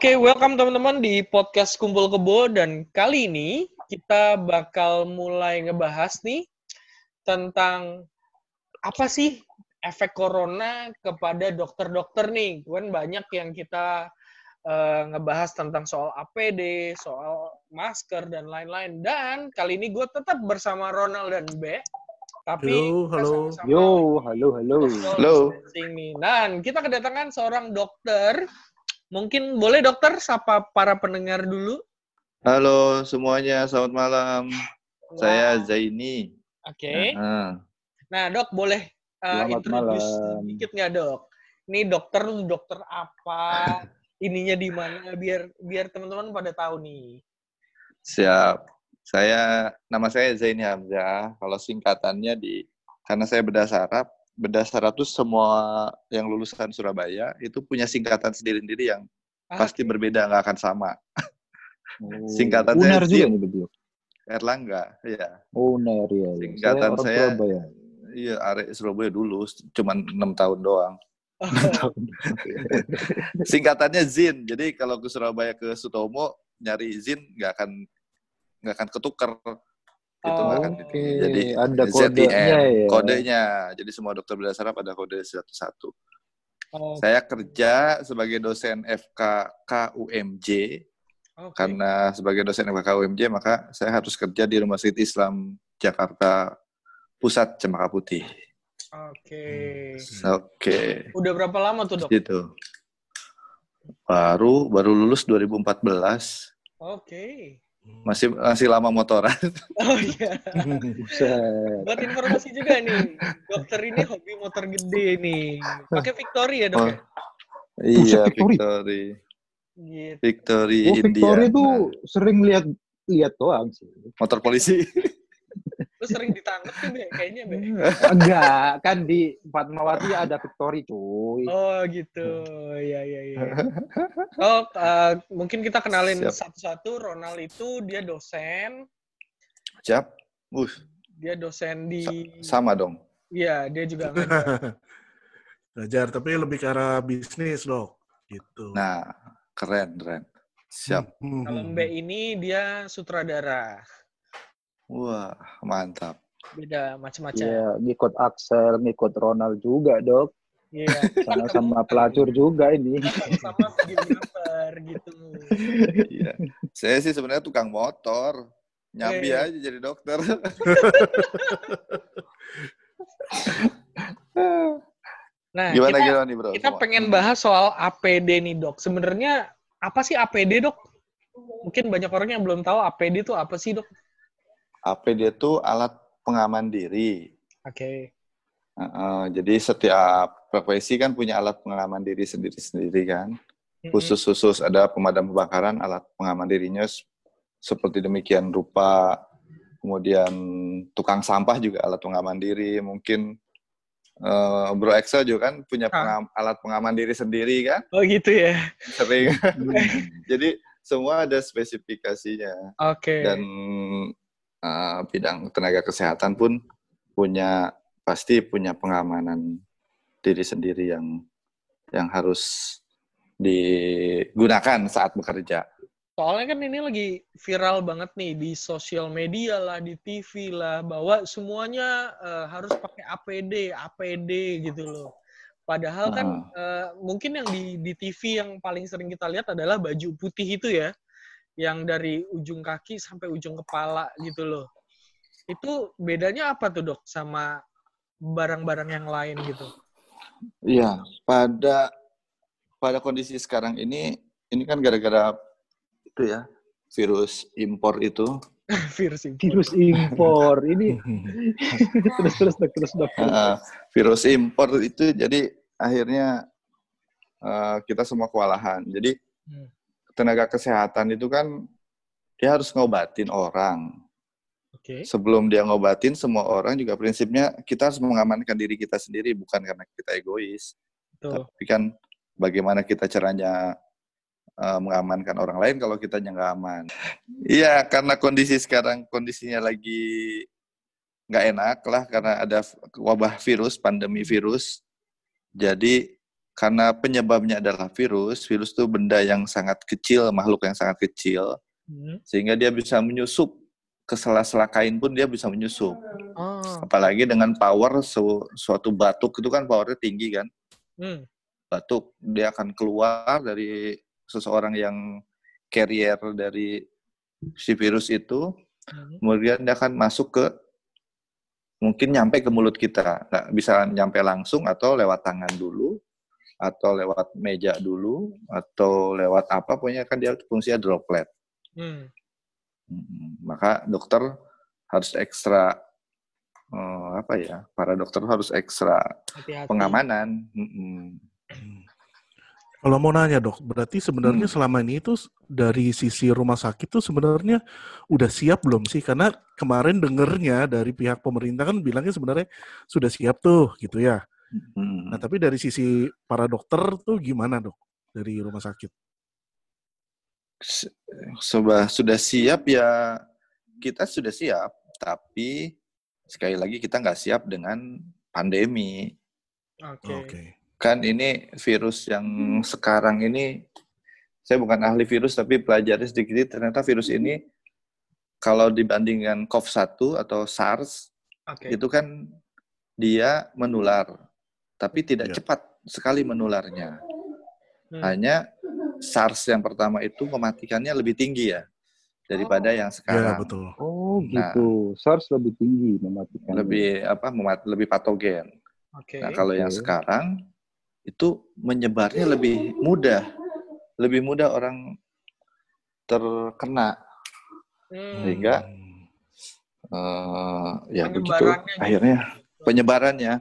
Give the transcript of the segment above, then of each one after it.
Oke, welcome teman-teman di podcast Kumpul Kebo dan kali ini kita bakal mulai ngebahas nih tentang apa sih efek corona kepada dokter-dokter nih. Kan banyak yang kita uh, ngebahas tentang soal APD, soal masker dan lain-lain. Dan kali ini gue tetap bersama Ronald dan B. Tapi Halo, halo. Yo, halo, halo. Halo. Dan kita kedatangan seorang dokter. Mungkin boleh dokter sapa para pendengar dulu? Halo semuanya, selamat malam. Saya Wah, Zaini. Oke. Ah, Nah, dok boleh uh, Selamat introduce malam. dikit nggak dok? Ini dokter dokter apa? Ininya di mana? Biar biar teman-teman pada tahu nih. siap. Saya nama saya Zaini Hamzah. Kalau singkatannya di karena saya bedah saraf, bedah saraf itu semua yang lulusan Surabaya itu punya singkatan sendiri-sendiri yang Ah, pasti berbeda, nggak akan sama. Oh, Singkatannya Uner juga Zin. nih betul. Erlangga, ya. Uner ya. ya. Singkatan orang saya- Surabaya. Iya, arek Surabaya dulu, cuman enam tahun doang. Singkatannya Zin. Jadi kalau ke Surabaya ke Sutomo nyari Zin nggak akan nggak akan ketukar. Itu nggak akan. Oke, Jadi ada kodenya ya. kodenya. Jadi semua dokter bedah saraf ada kode satu-satu. Oh, Saya kerja sebagai dosen FK KUMJ oke. karena sebagai dosen FK KUMJ maka saya harus kerja di Rumah Sakit Islam Jakarta Pusat Cempaka Putih. Oke. Oke, Udah berapa lama tuh dok? gitu. Baru baru lulus 2014. Oke. Masih masih lama motoran. Oh iya. Buat informasi juga nih, dokter ini hobi motor gede nih. Pakai Victory ya dok? ya? iya, Victory. Victory. Gitu. Victory Oh, India. Victoria tuh Nah, sering lihat lihat doang sih. motor polisi. Lu sering ditangkap tuh Be, kayaknya Be. Enggak, kan di Fatmawati ada Victory cuy. Oh gitu, ya ya ya. Oh eh, mungkin kita kenalin satu-satu. Ronald itu dia dosen, Siap. Uh, dia dosen di, sama dong. iya dia juga ngajar. Ngajar, tapi lebih ke arah bisnis, dok. Gitu. Nah, keren, keren. Siap. Hmm. Kalau Mbak ini dia sutradara, Wah, mantap. beda macam-macam. Iya, ngikut Axel, ngikut Ronald juga, Dok. Iya. Sama-sama pelacur juga ini. Sama videographer gitu. Iya. Saya sih sebenarnya tukang motor. Nyambi Eh. aja jadi dokter. Nah gimana kita gimana nih, Bro? kita Semua? pengen bahas soal APD nih dok. Sebenarnya apa sih APD dok? Mungkin banyak orang yang belum tahu APD itu apa sih dok? APD itu alat pengaman diri. Oke. Heeh, jadi setiap profesi kan punya alat pengaman diri sendiri-sendiri kan. Khusus-khusus ada pemadam kebakaran, alat pengaman dirinya seperti demikian rupa. Kemudian tukang sampah juga alat pengaman diri. Mungkin eh, Bro Excel juga kan punya Ah. pengam- alat pengaman diri sendiri kan, Oh gitu ya. sering. Jadi semua ada spesifikasinya Oke. dan eh, bidang tenaga kesehatan pun punya pasti punya pengamanan diri sendiri yang yang harus digunakan saat bekerja. Soalnya kan ini lagi viral banget nih di sosial media lah, di TV lah, bahwa semuanya eh, harus pakai APD, APD gitu loh. Padahal kan eh, mungkin yang di, di TV yang paling sering kita lihat adalah baju putih itu ya, yang dari ujung kaki sampai ujung kepala gitu loh. Itu bedanya apa tuh dok sama barang-barang yang lain gitu? Iya, pada pada kondisi sekarang ini ini kan gara-gara itu ya virus impor itu Virus impor. Virus impor ini terus terus dok terus dok. eh, virus impor itu jadi akhirnya eh, kita semua kewalahan. Jadi Hmm. Tenaga kesehatan itu kan dia harus ngobatin orang. Oke. Sebelum dia ngobatin semua orang juga prinsipnya kita harus mengamankan diri kita sendiri bukan karena kita egois. Tuh. Tapi kan bagaimana kita caranya uh, mengamankan orang lain kalau kita nggak aman. Iya, karena kondisi sekarang kondisinya lagi nggak enak lah karena ada wabah virus, pandemi virus. Jadi karena penyebabnya adalah virus, virus itu benda yang sangat kecil, makhluk yang sangat kecil, Hmm. sehingga dia bisa menyusup ke sela-sela kain pun dia bisa menyusup. Oh. Apalagi dengan power su- suatu batuk itu kan powernya tinggi kan. Hmm. Batuk dia akan keluar dari seseorang yang carrier dari si virus itu, Hmm. kemudian dia akan masuk ke mungkin nyampe ke mulut kita, nggak bisa nyampe langsung atau lewat tangan dulu, atau lewat meja dulu, atau lewat apa, pokoknya kan dia fungsinya droplet. Hmm. Mm, Maka dokter harus ekstra eh, apa ya? Para dokter harus ekstra Hati-hati. pengamanan. Mm-mm. Kalau mau nanya dok, berarti sebenarnya Hmm. selama ini itu dari sisi rumah sakit tuh sebenarnya udah siap belum sih? Karena kemarin dengernya dari pihak pemerintah kan bilangnya sebenarnya sudah siap tuh gitu ya. Mm. Nah tapi dari sisi para dokter tuh gimana dok dari rumah sakit? Sudah sudah siap ya kita sudah siap, tapi sekali lagi kita nggak siap dengan pandemi. Oke. Oke. Kan ini virus yang sekarang ini saya bukan ahli virus tapi pelajari sedikit ternyata virus ini kalau dibandingkan COVID-1 atau SARS Oke. itu kan dia menular, tapi tidak Ya. cepat sekali menularnya. Hmm. Hanya SARS yang pertama itu mematikannya lebih tinggi ya daripada yang Ya sekarang. betul. Oh Nah. gitu. SARS lebih tinggi mematikan. Lebih apa memat lebih patogen. Oke. Nah, kalau yang Oke. sekarang itu menyebarnya lebih mudah. Lebih mudah orang terkena Hmm. sehingga eh ya begitu Penyebarannya gitu. akhirnya penyebarannya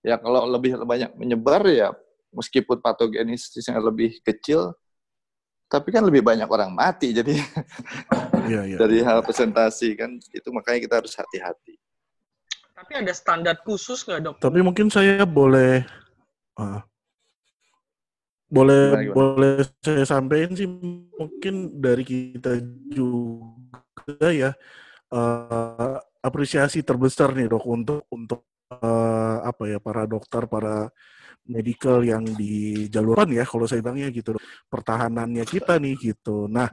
ya kalau lebih banyak menyebar ya meskipun patogenisnya lebih kecil tapi kan lebih banyak orang mati jadi Iya iya. dari hal presentasi kan itu makanya kita harus hati-hati Tapi ada standar khusus nggak dok? Tapi mungkin saya boleh ah, boleh Gimana, gimana? boleh saya sampaikan sih mungkin dari kita juga ya eh, apresiasi terbesar nih dok untuk untuk eh, apa ya para dokter para medical yang di jalur depan ya kalau saya bilangnya gitu pertahanannya kita nih gitu. Nah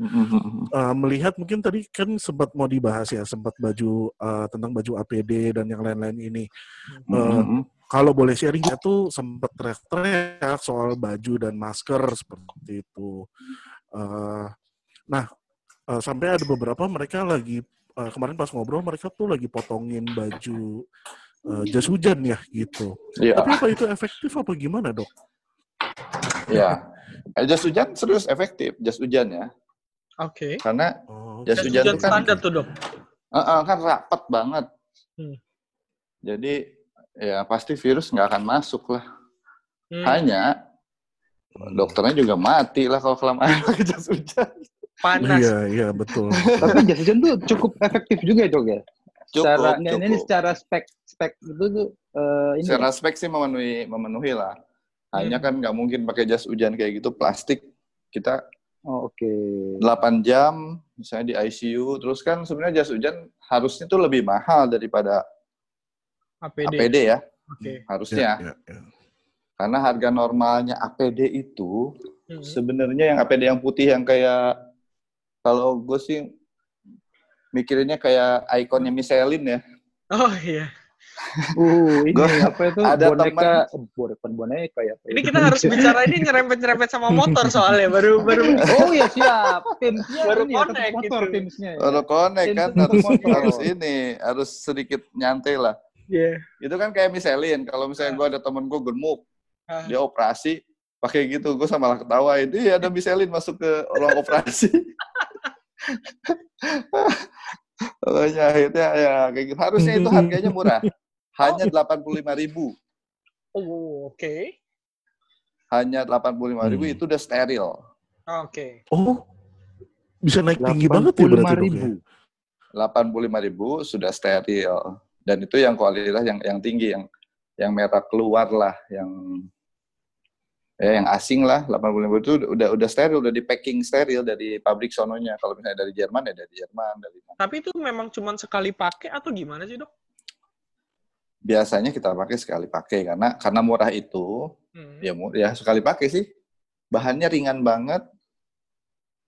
eh, melihat mungkin tadi kan sempat mau dibahas ya sempat baju eh, tentang baju APD dan yang lain-lain ini. Eh, kalau boleh sharing ya tuh sempat teriak-teriak soal baju dan masker seperti itu. Eh, nah eh, sampai ada beberapa mereka lagi eh, kemarin pas ngobrol mereka tuh lagi potongin baju eh, jas hujan ya gitu. Iya, Tapi apa itu efektif apa gimana dok? iya. Eh, Jas hujan serius efektif, jas hujan ya. Oke. Karena Oh, Jas Jas hujan hujan itu kan- standar tuh dok. eh, eh, kan rapat banget. Hmm. Jadi ya pasti virus nggak akan masuk lah. Hmm. Hanya dokternya juga mati lah kalau kelamaan pakai jas hujan. Panas. Iya iya betul. Tapi jas hujan tuh cukup efektif juga ya, dok ya. Cukup, secara ini, ini cukup. secara spek spek itu tuh eh, ini Secara spek sih memenuhi memenuhi lah. Hanya Hmm. kan nggak mungkin pakai jas hujan kayak gitu plastik. Kita Oh, oke. 8 jam misalnya di ICU terus kan sebenarnya jas hujan harusnya tuh lebih mahal daripada APD. APD ya Oke. harusnya Ya, ya, ya. karena harga normalnya APD itu Hmm. sebenarnya yang APD yang putih yang kayak kalau gue sih mikirinnya kayak ikonnya Michelin ya Oh iya. Uh, ini Gua- apa itu ada boneka, bukan boneka ya. Ini kita harus bicara ini nyerempet-nyerempet sama motor soalnya baru baru. Oh iya siap. Timsnya Baru ini ya, connect motor gitu. timsnya. ya. Kalau connect kan Tim harus, motor. harus ini harus sedikit nyantai lah Iya. itu kan kayak Michelin kalau misalnya gue ada temen gue gemuk Ah. dia operasi pakai gitu gue sama lah ketawa itu ya ada Michelin masuk ke ruang operasi Pokoknya akhirnya ya kayak gitu. Harusnya itu harganya murah. Hanya 85.000 ribu. Oh oke. Hanya 85.000 ribu Hmm. itu udah steril. Oke. Oh bisa naik tinggi banget ya berarti ya? 85.000. 85.000 ribu sudah steril. Dan itu yang kualitas yang yang tinggi yang yang merek keluar lah yang ya yang asing lah 85 itu udah udah steril udah di packing steril dari pabrik sononya. Kalau misalnya dari Jerman ya dari Jerman dari Tapi itu memang cuma sekali pakai atau gimana sih dok? biasanya kita pakai sekali pakai karena karena murah itu Hmm. ya ya sekali pakai sih. Bahannya ringan banget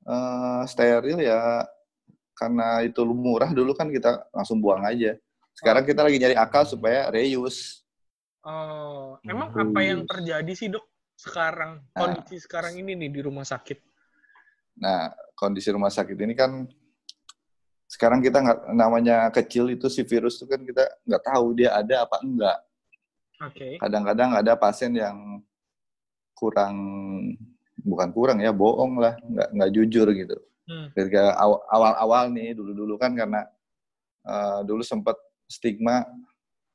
eh steril ya karena itu murah dulu kan kita langsung buang aja. Sekarang kita lagi nyari akal supaya reuse. Oh, emang apa yang terjadi sih dok sekarang Nah. kondisi sekarang ini nih di rumah sakit? nah kondisi rumah sakit ini kan sekarang kita nggak namanya kecil itu si virus itu kan kita nggak tahu dia ada apa enggak Oke. kadang-kadang ada pasien yang kurang bukan kurang ya bohong lah nggak nggak jujur gitu Hmm. ketika aw- awal-awal nih dulu-dulu kan karena eh, dulu sempat stigma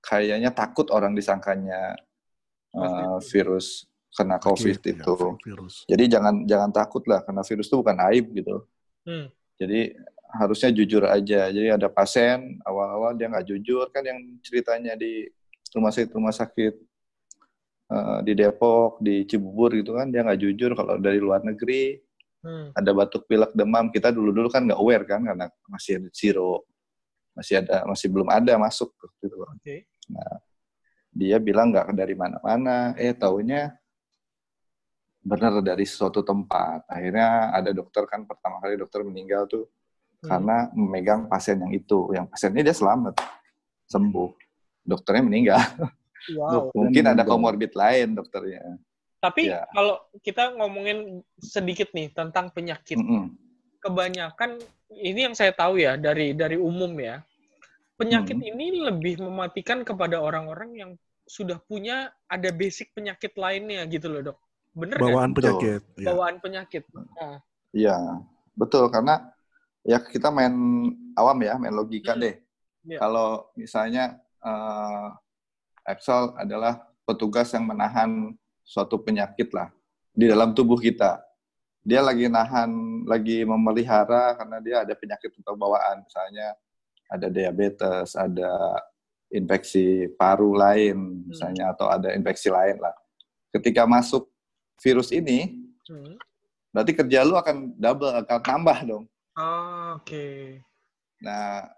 kayaknya takut orang disangkanya Positif. virus kena covid Sakit, ya, itu virus. jadi jangan jangan takut lah karena virus itu bukan aib gitu Hmm. jadi harusnya jujur aja jadi ada pasien awal-awal dia nggak jujur kan yang ceritanya di rumah sakit rumah sakit eh, di Depok di Cibubur gitu kan dia nggak jujur kalau dari luar negeri Hmm. ada batuk pilek demam kita dulu dulu kan nggak aware kan karena masih ada zero masih ada masih belum ada masuk gitu Oke. dia bilang nggak dari mana-mana eh taunya benar dari suatu tempat akhirnya ada dokter kan pertama kali dokter meninggal tuh Hmm. karena memegang pasien yang itu yang pasiennya dia selamat sembuh dokternya meninggal Wow. mungkin ada komorbid lain dokternya Tapi Ya. kalau kita ngomongin sedikit nih tentang penyakit, Mm-mm. kebanyakan ini yang saya tahu ya dari dari umum ya. Penyakit Hmm. ini lebih mematikan kepada orang-orang yang sudah punya ada basic penyakit lainnya gitu loh, Dok. Bener nggak? Bawaan Betul. penyakit. ya. Bawaan penyakit. Nah, Iya, betul karena ya kita main awam ya, main logika Hmm. deh. Iya. Kalau misalnya eh Excel adalah petugas yang menahan suatu penyakit lah di dalam tubuh kita. Dia lagi nahan, lagi memelihara karena dia ada penyakit atau bawaan, misalnya ada diabetes, ada infeksi paru lain, misalnya atau ada infeksi lain lah. Ketika masuk virus ini, hmm. berarti kerja lu akan double, akan tambah dong. Ah, Oke. Nah,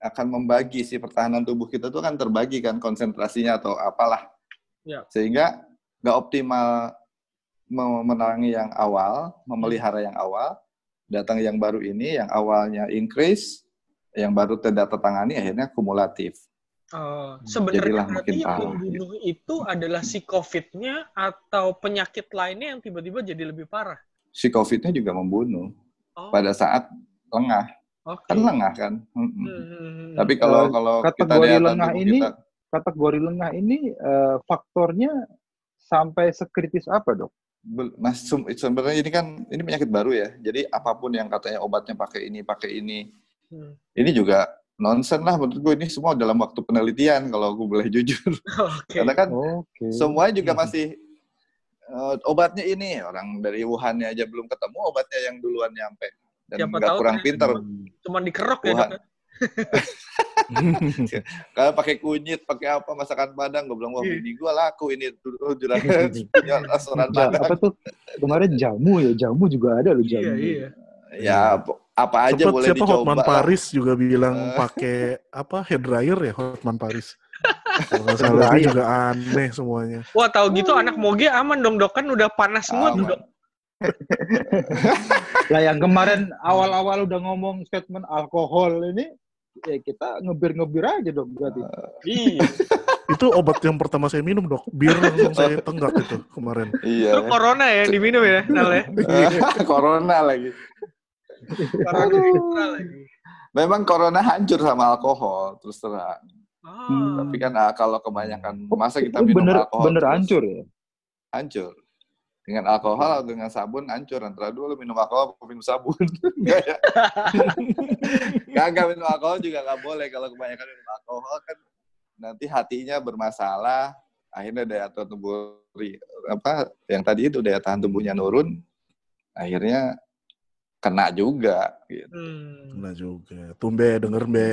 akan membagi si pertahanan tubuh kita tuh kan terbagi kan konsentrasinya atau apalah. Ya. Sehingga nggak optimal memerangi yang awal, memelihara yang awal, datang yang baru ini, yang awalnya increase, yang baru tidak tertangani, akhirnya kumulatif. Oh, Jadilah sebenarnya makin berarti yang parah, membunuh itu adalah si COVID-nya atau penyakit lainnya yang tiba-tiba jadi lebih parah. Si COVID-nya juga membunuh Oh, pada saat lengah. oke. Kan lengah kan? Mm-mm. Hmm. Tapi kalau Eh, kalau kita kategori lihat lengah ini kita, Kategori lengah ini eh, faktornya sampai sekritis apa dok? Mas sebenarnya ini kan ini penyakit baru ya. Jadi apa pun yang katanya obatnya pakai ini, pakai ini, Hmm. ini juga nonsen lah menurut gue ini semua dalam waktu penelitian kalau gue boleh jujur. Oke. Karena kan Oke. semuanya juga masih eh, obatnya ini orang dari Wuhan aja belum ketemu obatnya yang duluan nyampe dan Siapa kurang ternyata pinter. Cuman dikerok ya, Wuhan. Dok. Kalau pakai kunyit, pakai apa masakan Padang, gue bilang wah Iya. bini gue laku ini dulu juragan punya restoran Padang. apa tuh kemarin jamu ya jamu juga ada loh Iya, jamu. iya. Ya ap- apa aja Sempet boleh siapa dicoba. Hotman lah. Paris juga bilang Eh. pakai apa hair dryer ya Hotman Paris. Kalau salah juga aneh semuanya. Wah, tahu gitu anak moge aman dong, Dok. Kan udah panas semua. Dok. Lah yang kemarin awal-awal udah ngomong statement alkohol ini ya kita ngebir-ngebir aja dong berarti. Iya. Itu obat yang pertama saya minum dok. Bir langsung saya tenggak itu kemarin. Iya. Itu corona ya yang diminum ya, Nal ya. corona lagi. Corona ekstra lagi. Memang corona hancur sama alkohol, terus terang. Ah. Hmm. Tapi kan ah, kalau kebanyakan masa kita Oh, minum bener alkohol bener terus, hancur ya. Hancur. Dengan alkohol atau dengan sabun hancur. Antara dua lu minum alkohol atau minum sabun. Enggak ya? Kagak minum alkohol juga nggak boleh. Kalau kebanyakan minum alkohol kan nanti hatinya bermasalah. Akhirnya daya tahan tubuh apa yang tadi itu daya tahan tubuhnya nurun. Akhirnya kena juga. Gitu. Hmm. Nah juga. Tumbe denger be.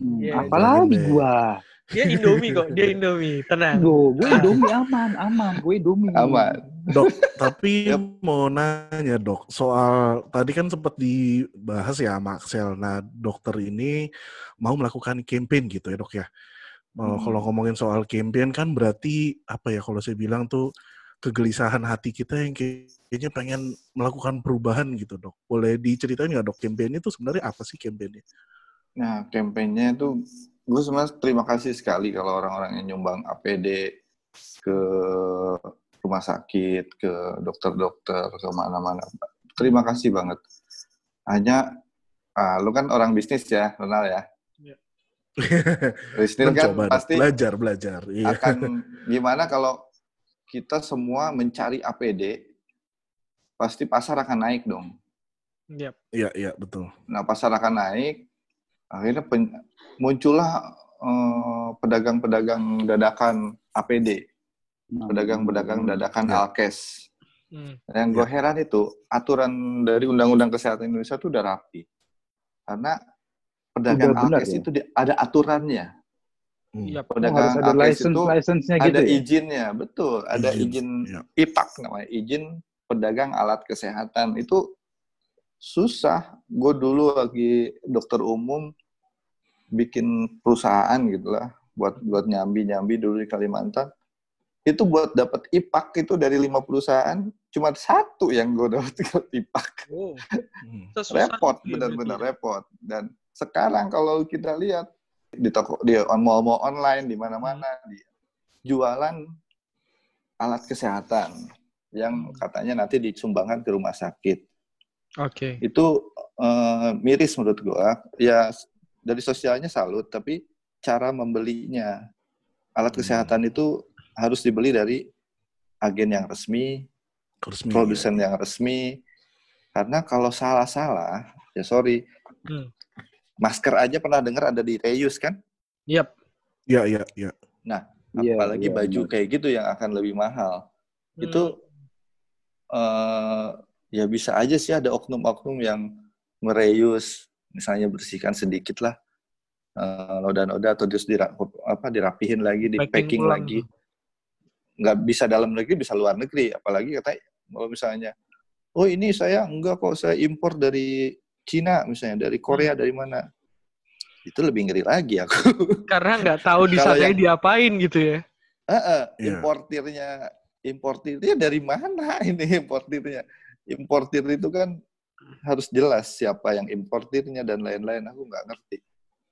Hmm, Iya, Apalagi iya. gua. Dia Indomie kok, dia Indomie. Tenang. Gue gue Indomie aman, aman. Gue Indomie. Aman. Dok, tapi Yep. mau nanya dok, soal tadi kan sempat dibahas ya sama Axel. Nah, dokter ini mau melakukan campaign gitu ya dok ya. Uh, Kalau ngomongin soal campaign kan berarti apa ya kalau saya bilang tuh kegelisahan hati kita yang kayaknya pengen melakukan perubahan gitu dok. Boleh diceritain nggak dok campaign itu sebenarnya apa sih campaignnya? Nah, kampanyenya itu gue sebenarnya terima kasih sekali kalau orang-orang yang nyumbang APD ke rumah sakit, ke dokter-dokter, ke mana-mana. Terima kasih banget. Hanya, ah, lu kan orang bisnis ya, Ronald ya. Bisnis kan pasti belajar belajar. Iya. akan gimana kalau kita semua mencari APD, pasti pasar akan naik dong. Yep. Iya iya betul. Nah, pasar akan naik, akhirnya pen- muncullah eh, pedagang-pedagang dadakan APD, Nah, pedagang-pedagang dadakan Ya. alkes. Hmm. Yang gue heran itu aturan dari Undang-Undang Kesehatan Indonesia itu udah rapi, karena pedagang Udah benar alkes ya? itu di- ada aturannya. Hmm. Yep. Oh, Pedagang harus ada license, itu license-nya gitu ada ya? izinnya, betul. Ada Izin, izin ya. IPAK namanya, izin pedagang alat kesehatan. Itu susah. Gue dulu lagi dokter umum bikin perusahaan gitu lah buat buat nyambi nyambi dulu di Kalimantan. Itu buat dapat IPAK itu dari lima perusahaan cuma satu yang gue dapat IPAK. Oh, Hmm. Repot, benar-benar ya. repot. Dan sekarang kalau kita lihat di toko di mall-mall online di mana-mana di jualan alat kesehatan yang Hmm. katanya nanti disumbangkan ke rumah sakit. Oke. Itu eh, miris menurut gua. Ya dari sosialnya salut, tapi cara membelinya alat Hmm. kesehatan itu harus dibeli dari agen yang resmi, Resmi, produsen yang resmi. Karena kalau salah-salah, ya sorry, Hmm. Masker aja pernah dengar ada di reuse kan? Yep. Iya iya iya. Iya, Apalagi iya, baju benar. kayak gitu yang akan lebih mahal. Hmm. Itu eh ya bisa aja sih ada oknum-oknum yang mereuse, misalnya bersihkan sedikit lah eh, noda-noda atau terus dira, apa dirapihin lagi, di Packing packing ulang. lagi. Nggak bisa dalam negeri, bisa luar negeri. Apalagi kata kalau misalnya, oh ini saya enggak kok saya impor dari Cina misalnya, dari Hmm. Korea, dari mana? Itu lebih ngeri lagi aku. Karena nggak tahu di sana yang- diapain gitu ya. Heeh, Iya. importirnya importirnya dari mana ini importirnya? Importir itu kan harus jelas siapa yang importirnya dan lain-lain. Aku nggak ngerti.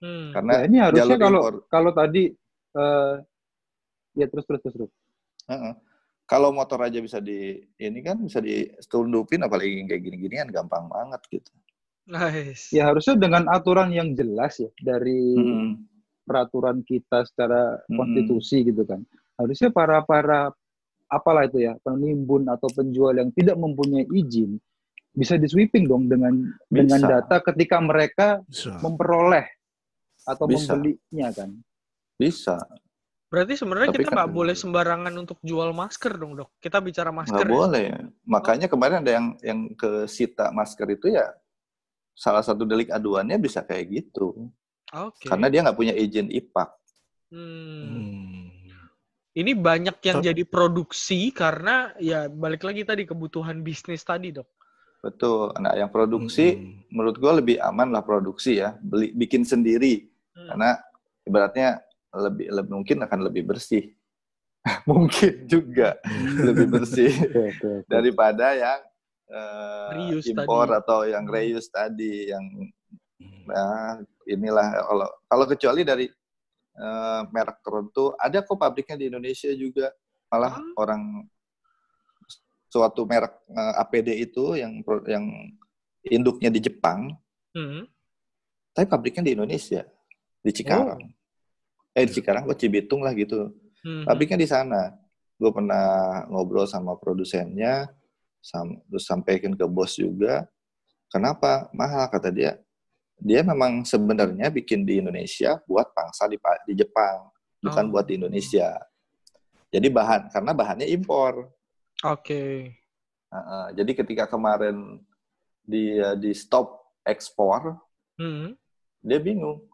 Hmm. Karena Ya, ini harusnya jalur kalau impor, kalau tadi eh ya terus terus terus. terus. heeh. kalau motor aja bisa di ini kan bisa ditundupin apalagi yang kayak gini-ginian gampang banget gitu. Nice. Ya harusnya dengan aturan yang jelas ya dari Mm-mm. peraturan kita secara konstitusi gitu kan. Harusnya para para apalah itu ya penimbun atau penjual yang tidak mempunyai izin bisa di sweeping dong dengan dengan Bisa. data ketika mereka Bisa. memperoleh atau Bisa. membelinya kan. Bisa, Berarti sebenarnya Tapi kita kan- nggak boleh sembarangan untuk jual masker dong dok. Kita bicara masker. nggak ya? boleh. Makanya kemarin ada yang yang ke sita masker itu ya salah satu delik aduannya bisa kayak gitu. Oke. Karena dia nggak punya izin IPAK. Hmm. Hmm. Ini banyak yang Tapi- jadi produksi karena ya balik lagi tadi kebutuhan bisnis tadi dok. Betul. Nah, yang produksi Hmm. menurut gua lebih aman lah produksi ya, beli bikin sendiri Hmm. karena ibaratnya lebih, lebih mungkin akan lebih bersih. mungkin juga lebih bersih daripada yang Reuse impor tadi. atau yang reuse tadi yang nah, inilah kalau kalau kecuali dari eh, merek tertentu ada kok pabriknya di Indonesia juga. Malah Ah. orang suatu merek eh, APD itu yang yang induknya di Jepang. Hmm. tapi pabriknya di Indonesia di Cikarang. Eh di Cikarang apa Cibitung lah gitu. Hmm. pabriknya di sana. Gue pernah ngobrol sama produsennya sam terus sampaikan ke bos juga kenapa mahal kata dia dia memang sebenarnya bikin di Indonesia buat pangsa di di Jepang bukan Oh. buat di Indonesia jadi bahan karena bahannya impor Oke. Heeh, jadi ketika kemarin dia di stop ekspor Hmm. dia bingung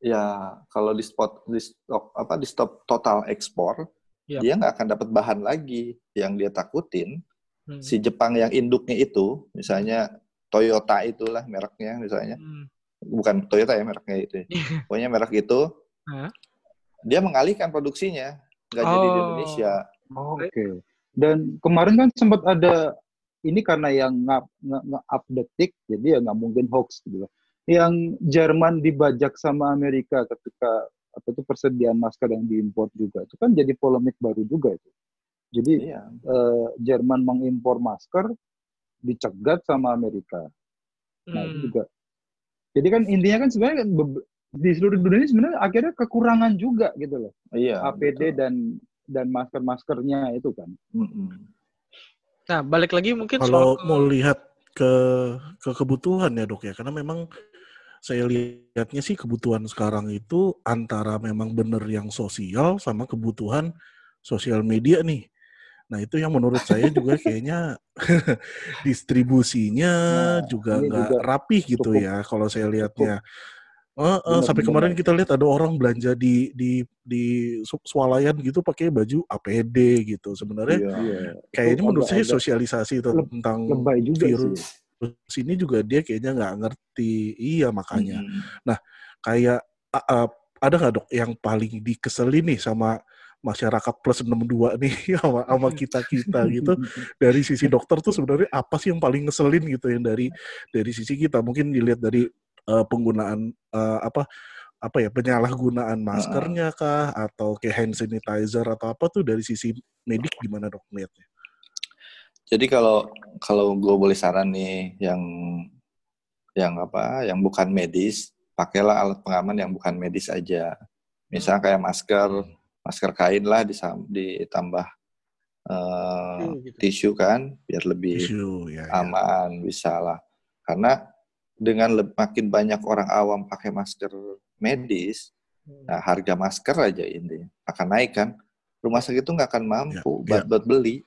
ya kalau di spot di stop apa di stop total ekspor Yap. dia nggak akan dapat bahan lagi yang dia takutin Hmm. si Jepang yang induknya itu misalnya Toyota itulah mereknya misalnya Hmm. bukan Toyota ya mereknya itu ya. pokoknya merek itu Hah? dia mengalihkan produksinya, nggak jadi di Oh. Indonesia. Oh, Oke. Dan kemarin kan sempat ada ini karena yang nggak nggak up detik, jadi ya nggak mungkin hoax gitu loh. Yang Jerman dibajak sama Amerika ketika apa itu persediaan masker yang diimpor juga, itu kan jadi polemik baru juga itu. Jadi Iya. eh, Jerman mengimpor masker dicegat sama Amerika. Nah itu Hmm. juga. Jadi kan intinya kan sebenarnya kan di seluruh dunia sebenarnya akhirnya kekurangan juga gitu loh. Iya. APD betul. dan dan masker-maskernya itu kan. Mm-mm. Nah, balik lagi mungkin Kalau soal ke- mau lihat ke ke kebutuhan ya dok ya, karena memang saya lihatnya sih kebutuhan sekarang itu antara memang benar yang sosial sama kebutuhan sosial media nih. Nah itu yang menurut saya juga kayaknya distribusinya Nah, juga nggak rapih gitu cukup- ya kalau saya lihatnya. Eh, eh, Benar, sampai benar. kemarin kita lihat ada orang belanja di di di swalayan gitu pakai baju APD gitu. Sebenarnya Iya. Iya. kayaknya menurut saya sosialisasi itu tentang juga virus sih. ini juga dia kayaknya nggak ngerti. Iya makanya. Mm-mm. Kayak a- a- ada nggak dok yang paling dikeselin nih sama masyarakat plus 62 nih sama sama kita kita gitu dari sisi dokter tuh sebenarnya apa sih yang paling ngeselin gitu yang dari dari sisi kita mungkin dilihat dari eh, penggunaan eh, apa apa ya penyalahgunaan maskernya kah atau kayak hand sanitizer atau apa tuh dari sisi medik gimana dok melihatnya? Jadi kalau kalau gue boleh saran nih yang yang apa yang bukan medis pakailah alat pengaman yang bukan medis aja. Misalnya kayak masker masker kain lah disam- ditambah eh, Tisu gitu. tisu kan biar lebih Isu ya. ya. aman bisa lah. Karena dengan le- makin banyak orang awam pakai masker medis, Hmm. nah harga masker aja ini akan naik kan. Rumah sakit itu nggak akan mampu Ya, buat, buat beli.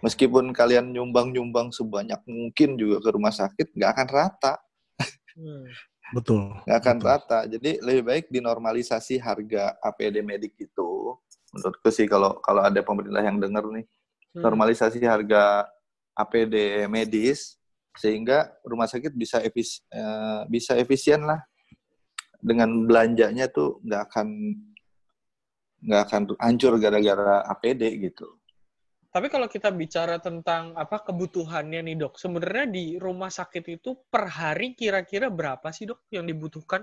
Meskipun kalian nyumbang-nyumbang sebanyak mungkin juga ke rumah sakit, nggak akan rata, Hmm. Betul. nggak akan betul. rata. Jadi lebih baik dinormalisasi harga APD medik itu. Menurutku sih kalau kalau ada pemerintah yang dengar nih, Hmm. normalisasi harga APD medis sehingga rumah sakit bisa efis, eh, bisa efisien lah dengan belanjanya tuh nggak akan nggak akan hancur gara-gara APD gitu. Tapi kalau kita bicara tentang apa kebutuhannya nih dok, sebenarnya di rumah sakit itu per hari kira-kira berapa sih dok yang dibutuhkan?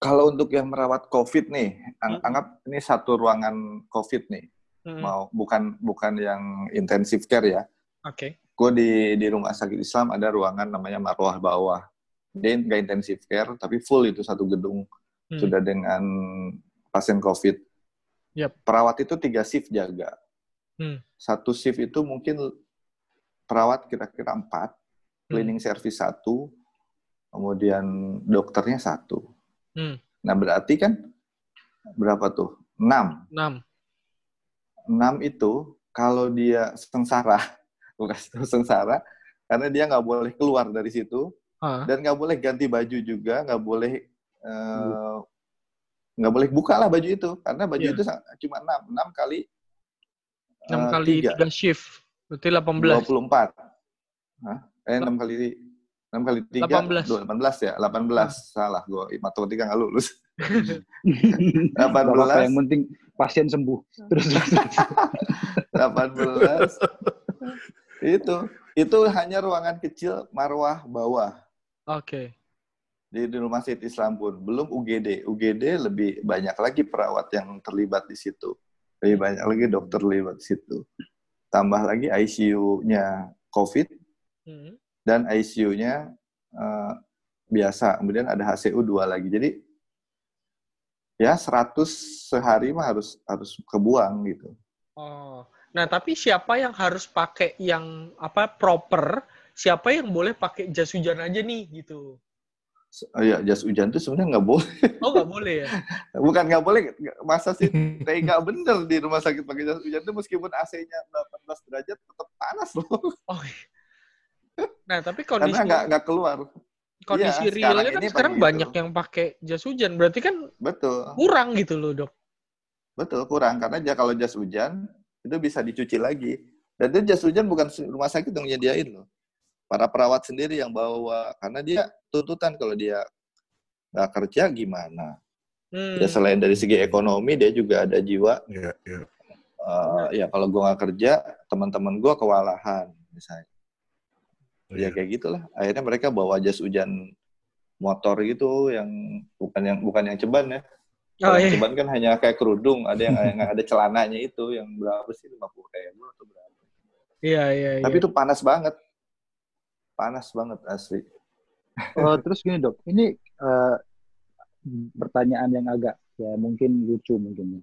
Kalau untuk yang merawat COVID nih, ang- Hmm. anggap ini satu ruangan COVID nih, Hmm, mau bukan bukan yang intensive care ya. Oke. Gue di di rumah sakit Islam ada ruangan namanya Marwah Bawah. Dia nggak intensive care, tapi full itu satu gedung Hmm. sudah dengan pasien COVID. Yap. Perawat itu tiga shift jaga. Hmm. Satu shift itu mungkin perawat kira-kira empat, cleaning service satu, kemudian dokternya satu. Hmm. Nah berarti kan berapa tuh? Enam. 6. Enam itu kalau dia sengsara, bukan sengsara, karena dia nggak boleh keluar dari situ, Ah. dan nggak boleh ganti baju juga, nggak boleh eh, nggak boleh buka lah baju itu, karena baju Iya. itu cuma enam, enam kali 6 eh, kali tiga, 3 shift. Berarti 18. 24. Hah? Eh, 6 kali 6 kali 3, 18. 18 ya? 18, salah gue. Matematika nggak lulus. Gak apa-apa, 18, yang penting pasien sembuh. Terus 18. itu, itu hanya ruangan kecil marwah bawah. Oke. Di, di rumah sakit Islam pun. Belum UGD. UGD lebih banyak lagi perawat yang terlibat di situ. Lebih banyak lagi dokter terlibat di situ. Tambah lagi ICU-nya COVID, Hmm. Dan ICU-nya eh, biasa. Kemudian ada HCU dua lagi. Jadi ya 100 sehari mah harus harus kebuang gitu. Oh. Nah, tapi siapa yang harus pakai yang apa proper? Siapa yang boleh pakai jas hujan aja nih gitu? Se- Ya jas hujan tuh sebenarnya nggak boleh. Oh, nggak boleh ya? Bukan nggak boleh, masa sih nggak bener di rumah sakit pakai jas hujan tuh meskipun AC-nya 18 derajat tetap panas loh. Oh. Nah, tapi Karena kondisi nggak nggak keluar. kondisi Iya, realnya sekarang kan sekarang begitu. banyak yang pakai jas hujan. Berarti kan Betul. kurang gitu loh, Dok. Betul, kurang. Karena dia kalau jas hujan, itu bisa dicuci lagi. Dan itu jas hujan bukan rumah sakit yang nyediain loh. Para perawat sendiri yang bawa. Karena dia tuntutan kalau dia nggak kerja gimana. Ya selain dari segi ekonomi, dia juga ada jiwa. Iya, iya. Uh, ya kalau gue nggak kerja, teman-teman gue kewalahan misalnya. Ya kayak gitulah. Akhirnya mereka bawa jas hujan motor gitu yang bukan yang bukan yang ceban ya. Oh, iya. ceban kan hanya kayak kerudung, ada yang, yang ada celananya itu yang berapa sih 50 ribu atau berapa. Iya, iya, iya. Tapi itu panas banget. Panas banget asli. Oh, terus gini dok, ini eh, pertanyaan yang agak ya mungkin lucu mungkin. ya.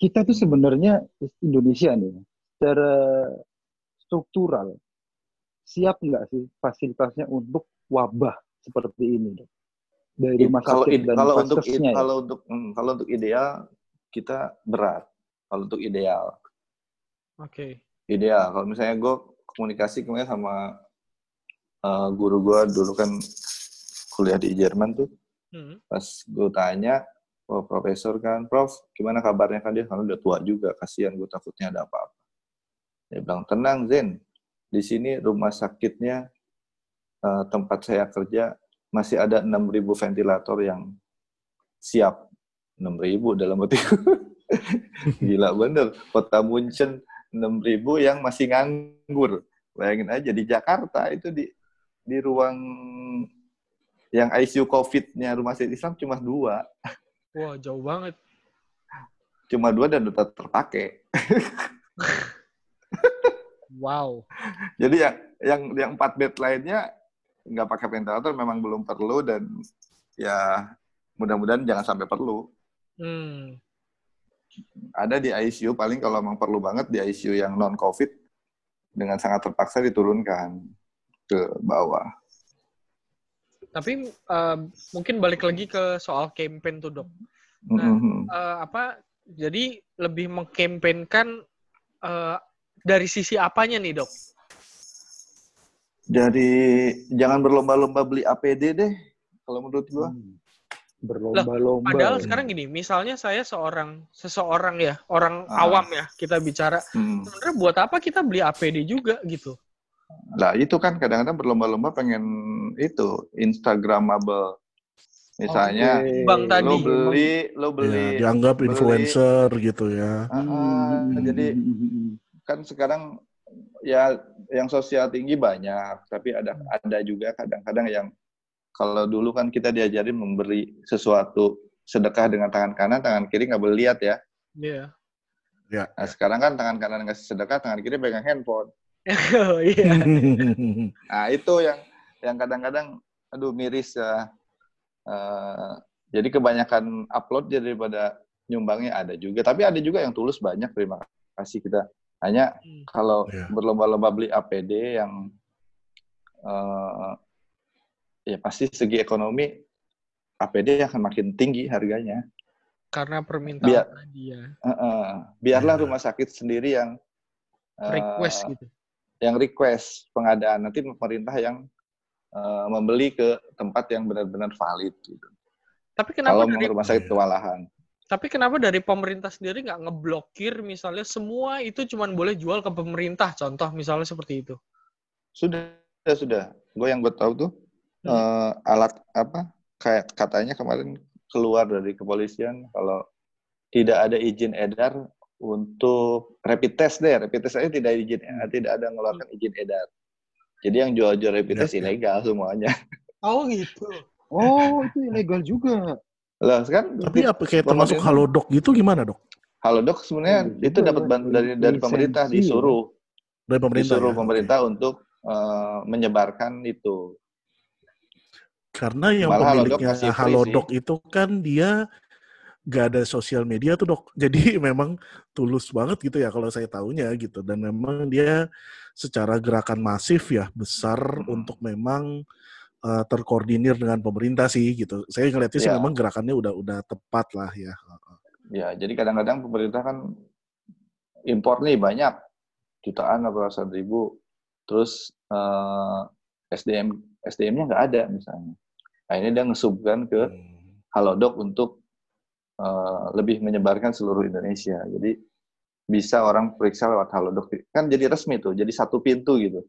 Kita tuh sebenarnya Indonesia nih, secara struktural siap nggak sih fasilitasnya untuk wabah seperti ini dok? Dari rumah kalau sakit dan kalau untuk ya? kalau untuk hmm, kalau untuk ideal kita berat. Kalau untuk ideal, Oke. ideal. Kalau misalnya gue komunikasi kemarin sama eh, guru gue dulu kan kuliah di Jerman tuh, Hmm. pas gue tanya, oh profesor kan, prof gimana kabarnya kan dia karena udah tua juga, kasihan gue takutnya ada apa-apa. Dia bilang tenang Zen, di sini rumah sakitnya eh, tempat saya kerja masih ada 6.000 ventilator yang siap. 6.000 dalam arti gila bener. Kota Munchen 6.000 yang masih nganggur. Bayangin aja di Jakarta itu di di ruang yang ICU COVID-nya rumah sakit Islam cuma dua, Wah, jauh banget. cuma dua dan udah terpakai. Wow. Jadi yang yang yang empat bed lainnya nggak pakai ventilator memang belum perlu dan ya mudah-mudahan jangan sampai perlu. Hmm. Ada di ICU paling kalau memang perlu banget di ICU yang non COVID dengan sangat terpaksa diturunkan ke bawah. Tapi eh, mungkin balik lagi ke soal campaign tuh dok. Nah, Mhm. Eh, apa? Jadi lebih mengkampanyekan eh, dari sisi apanya nih dok? Jadi jangan berlomba-lomba beli APD deh kalau menurut gua. Hmm. berlomba-lomba. Padahal ya. sekarang gini, misalnya saya seorang seseorang ya, orang Ah. awam ya, kita bicara. Hmm. Sebenarnya buat apa kita beli APD juga gitu? Lah itu kan kadang-kadang berlomba-lomba pengen itu Instagramable. Misalnya Oke. Bang tadi. lo beli lo Ya, beli dianggap beli- influencer gitu ya. Ah, ah, Hmm. jadi kan sekarang ya yang sosial tinggi banyak, tapi ada ada juga kadang-kadang yang kalau dulu kan kita diajarin memberi sesuatu sedekah dengan tangan kanan, tangan kiri nggak boleh lihat ya. Iya. Ya. Nah sekarang kan tangan kanan ngasih sedekah, tangan kiri pegang handphone. Oh, iya. Nah itu yang yang kadang-kadang aduh miris ya. Eh, jadi kebanyakan upload daripada nyumbangnya ada juga, tapi ada juga yang tulus banyak. Terima kasih kita. Hanya Hmm. kalau Iya. berlomba-lomba beli APD yang eh, ya pasti segi ekonomi APD akan makin tinggi harganya. Karena permintaan Biar- tadi ya. Eh, eh, biarlah Iya. rumah sakit sendiri yang eh, Request gitu. yang request pengadaan nanti pemerintah yang eh, membeli ke tempat yang benar-benar valid gitu. Tapi kenapa Kalau dari rumah sakit Iya. kewalahan. Tapi kenapa dari pemerintah sendiri nggak ngeblokir misalnya semua itu cuman boleh jual ke pemerintah contoh misalnya seperti itu. Sudah, sudah. Gue yang gue tahu tuh Hmm. eh, alat apa kayak katanya kemarin keluar dari kepolisian kalau tidak ada izin edar untuk rapid test deh, rapid test aja tidak izin eh, tidak ada mengeluarkan izin edar. Jadi yang jual-jual rapid test ilegal semuanya. Oh gitu. Oh, itu ilegal juga. Lah kan Tapi apa kayak termasuk halodoc gitu gimana dok? Halo dok sebenarnya Oh, itu juga dapat dari dari pemerintah disuruh Dari pemerintah disuruh ya? pemerintah untuk eh, menyebarkan itu. Karena yang Malah Halodoc pemiliknya free Halodoc itu kan dia gak ada sosial media tuh dok. Jadi memang tulus banget gitu ya kalau saya tahunya gitu. Dan memang dia secara gerakan masif ya besar Hmm. untuk memang uh, terkoordinir dengan pemerintah sih gitu. Saya ngeliatnya sih Ya. memang gerakannya udah udah tepat lah ya. Ya, jadi kadang-kadang pemerintah kan impor nih banyak jutaan atau ratusan ribu, terus eh, SDM SDM-nya nggak ada misalnya. Akhirnya dia ngesubkan ke Hmm. Halodoc untuk eh, lebih menyebarkan seluruh Indonesia. Jadi bisa orang periksa lewat Halodoc. Kan jadi resmi tuh, jadi satu pintu gitu.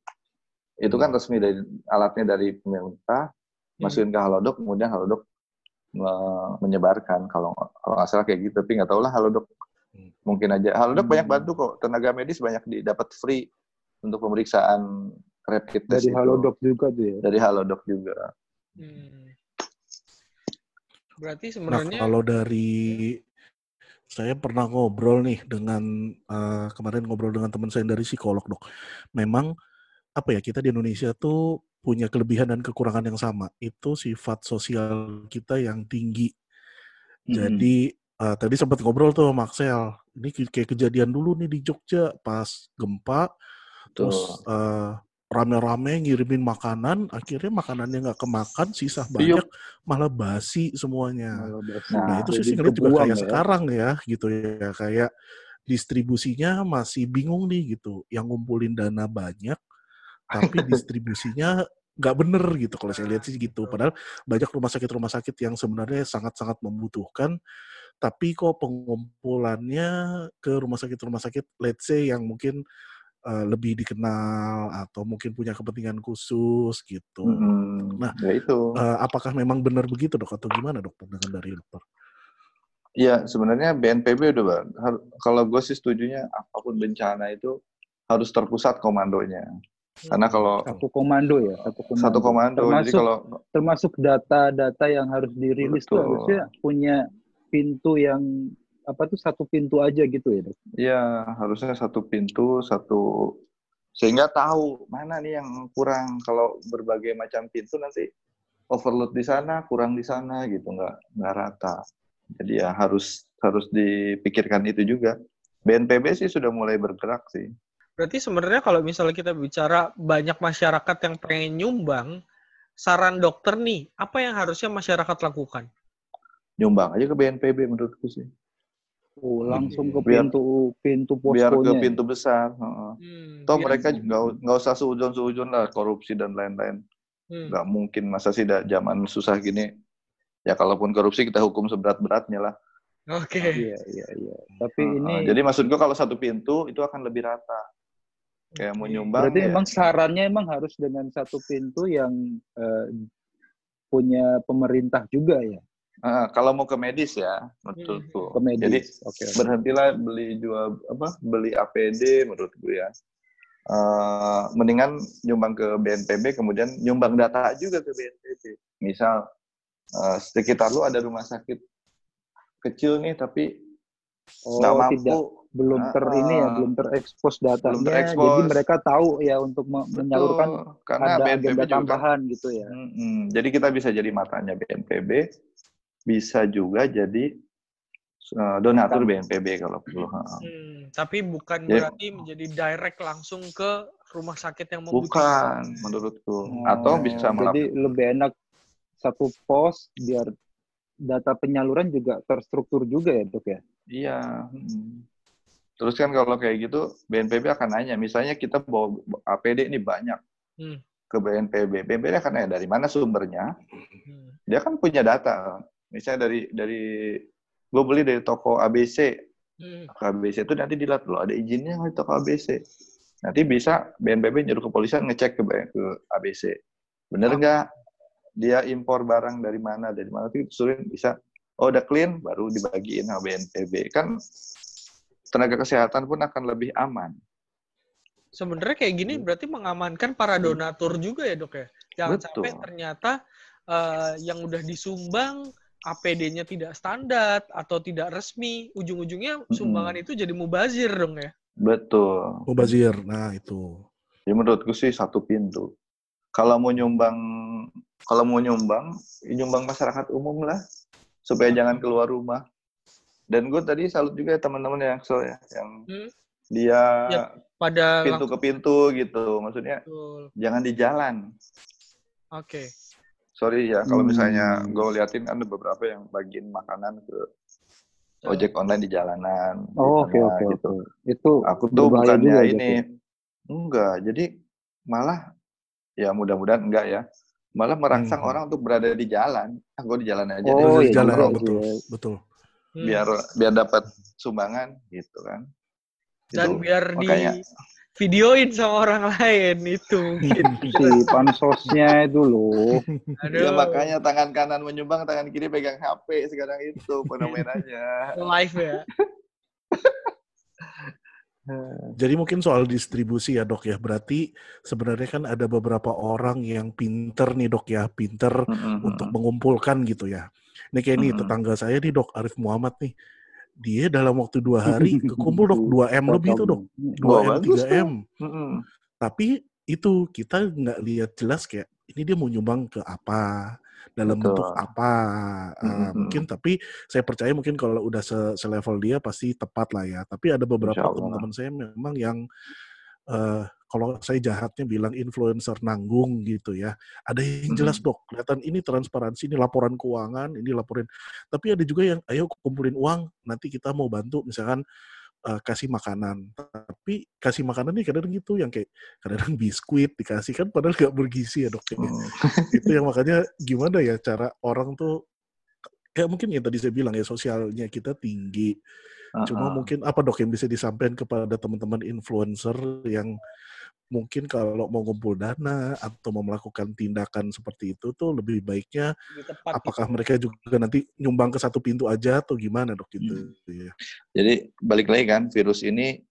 Itu kan resmi dari alatnya dari pemerintah, masukin ke Halodoc, kemudian Halodoc menyebarkan. Kalau kalau nggak salah kayak gitu tapi nggak tahu lah halo dok hmm. mungkin aja. Halo dok banyak hmm. bantu kok. Tenaga medis banyak didapat free untuk pemeriksaan rapid test dari halo dok juga tuh ya? Dari halo dok juga. Hmm. berarti nah, sebenarnya nah, kalau dari saya pernah ngobrol nih dengan uh, kemarin ngobrol dengan teman saya dari psikolog dok. Memang apa ya kita di Indonesia tuh punya kelebihan dan kekurangan yang sama. Itu sifat sosial kita yang tinggi. Mm-hmm. Jadi uh, tadi sempat ngobrol tuh Maxel. Ini kayak kejadian dulu nih di Jogja pas gempa, terus uh, rame-rame ngirimin makanan, akhirnya makanannya nggak kemakan, sisa banyak, Yuk. malah basi semuanya. Nah, nah itu sih ngeliat juga kayak ya. sekarang ya, gitu ya, kayak distribusinya masih bingung nih gitu. Yang ngumpulin dana banyak, tapi distribusinya nggak bener gitu kalau saya lihat sih gitu. Padahal banyak rumah sakit rumah sakit yang sebenarnya sangat-sangat membutuhkan, tapi kok pengumpulannya ke rumah sakit rumah sakit, let's say yang mungkin uh, lebih dikenal atau mungkin punya kepentingan khusus gitu. Hmm, nah, ya itu. Uh, apakah memang benar begitu dok atau gimana dok pandangan dari dokter? Iya, sebenarnya BNPB udah bang. Kalau gue sih setujunya apa pun bencana itu harus terpusat komandonya. Karena kalau satu komando ya, satu komando. Satu komando. Termasuk, Jadi kalau termasuk data-data yang harus dirilis tuh harusnya punya pintu yang apa tuh satu pintu aja gitu ya, Dok? Iya, harusnya satu pintu, satu sehingga tahu mana nih yang kurang. Kalau berbagai macam pintu nanti overload di sana, kurang di sana gitu, nggak nggak rata. Jadi ya harus harus dipikirkan itu juga. BNPB sih sudah mulai bergerak sih. Berarti sebenarnya kalau misalnya kita bicara banyak masyarakat yang pengen nyumbang, saran dokter nih, apa yang harusnya masyarakat lakukan? Nyumbang aja ke BNPB menurutku sih. Oh, langsung ke pintu pintu poskonya. Biar ke pintu besar. Hmm, Toh mereka nggak nggak usah seujun seujun lah korupsi dan lain-lain. Hmm. Nggak mungkin masa sih zaman susah gini. Ya kalaupun korupsi kita hukum seberat-beratnya lah. Oke. Okay. Iya iya iya. Tapi uh, ini. Jadi maksud gua kalau satu pintu itu akan lebih rata kayak mau nyumbang. Berarti ya. emang sarannya emang harus dengan satu pintu yang uh, punya pemerintah juga ya? Uh, kalau mau ke medis ya, menurutku. Ke medis. Jadi okay, okay. berhentilah beli jual apa beli APD menurutku ya. Uh, mendingan nyumbang ke BNPB kemudian nyumbang data juga ke BNPB. Misal uh, sekitar lu ada rumah sakit kecil nih tapi nggak oh, mampu tidak belum ter uh, ini ya belum terekspos datanya belum terekspos. jadi mereka tahu ya untuk menyalurkan karena ada BNPB agenda juga, tambahan gitu ya. Hmm, hmm, jadi kita bisa jadi matanya BNPB bisa juga jadi uh, donatur BNPB kalau perlu hmm, tapi bukan jadi, berarti menjadi direct langsung ke rumah sakit yang membutuhkan. Bukan menurutku. Hmm, atau bisa jadi lebih enak satu pos biar data penyaluran juga terstruktur juga ya dok ya? Iya hmm. Terus kan kalau kayak gitu BNPB akan nanya, misalnya kita bawa APD ini banyak hmm. ke BNPB, BNPB akan nanya dari mana sumbernya. Hmm. Dia kan punya data, misalnya dari dari gue beli dari toko ABC, hmm. toko ABC itu nanti dilihat loh ada izinnya nggak toko ABC. Nanti bisa BNPB nyuruh kepolisian ngecek ke, ke ABC, bener nggak? Dia impor barang dari mana, dari mana itu suruh bisa. Oh udah clean, baru dibagiin sama BNPB kan tenaga kesehatan pun akan lebih aman. Sebenarnya kayak gini hmm. berarti mengamankan para hmm. donatur juga ya dok ya. Jangan Betul. sampai ternyata uh, yang udah disumbang APD-nya tidak standar atau tidak resmi, ujung-ujungnya sumbangan hmm. itu jadi mubazir dong ya. Betul. Mubazir, nah itu. Ya menurutku sih satu pintu. Kalau mau nyumbang, kalau mau nyumbang, ya nyumbang masyarakat umum lah, supaya jangan keluar rumah dan gue tadi salut juga ya teman-teman yang so ya yang hmm. dia ya, pada pintu ke pintu gitu maksudnya Betul. jangan di jalan oke okay. sorry ya kalau misalnya gue liatin kan ada beberapa yang bagiin makanan ke ojek online di jalanan oh oke oke gitu itu aku tuh bukannya ini gitu. enggak jadi malah ya mudah-mudahan enggak ya malah merangsang hmm. orang untuk berada di jalan ah gue di jalan aja oh, deh. di jalan betul betul hmm. biar biar dapat sumbangan gitu kan dan itu, biar makanya, di videoin sama orang lain itu. Si pansosnya itu loh. Ya makanya tangan kanan menyumbang, tangan kiri pegang HP sekarang itu fenomenanya. Live ya. Jadi mungkin soal distribusi ya dok ya. Berarti sebenarnya kan ada beberapa orang yang pinter nih dok ya, pinter Mm-mm. untuk mengumpulkan gitu ya. Ini kayak nih Mm-mm. tetangga saya nih dok Arif Muhammad nih. Dia dalam waktu dua hari kekumpul dok 2 m lebih tuh dok, 2 Wah, m bagus 3 m. Tapi itu kita nggak lihat jelas kayak ini dia mau nyumbang ke apa, dalam Betul. bentuk apa. Uh, Mm-mm. mungkin tapi saya percaya mungkin kalau udah se- selevel dia pasti tepat lah ya. Tapi ada beberapa teman-teman saya memang yang eh kalau saya jahatnya bilang influencer nanggung gitu ya. Ada yang jelas dok, kelihatan ini transparansi, ini laporan keuangan, ini laporin. Tapi ada juga yang ayo kumpulin uang, nanti kita mau bantu misalkan eh, kasih makanan. Tapi kasih makanan nih kadang gitu yang kayak kadang biskuit dikasih kan padahal nggak bergizi ya dok. ya. Mm. Itu yang makanya gimana ya cara orang tuh kayak mungkin yang tadi saya bilang ya sosialnya kita tinggi. Cuma Uh-uh. mungkin apa dok yang bisa disampaikan kepada teman-teman influencer yang mungkin kalau mau ngumpul dana atau mau melakukan tindakan seperti itu tuh lebih baiknya Lebih tepat apakah gitu. mereka juga nanti nyumbang ke satu pintu aja atau gimana dok gitu ya. Jadi balik lagi kan virus ini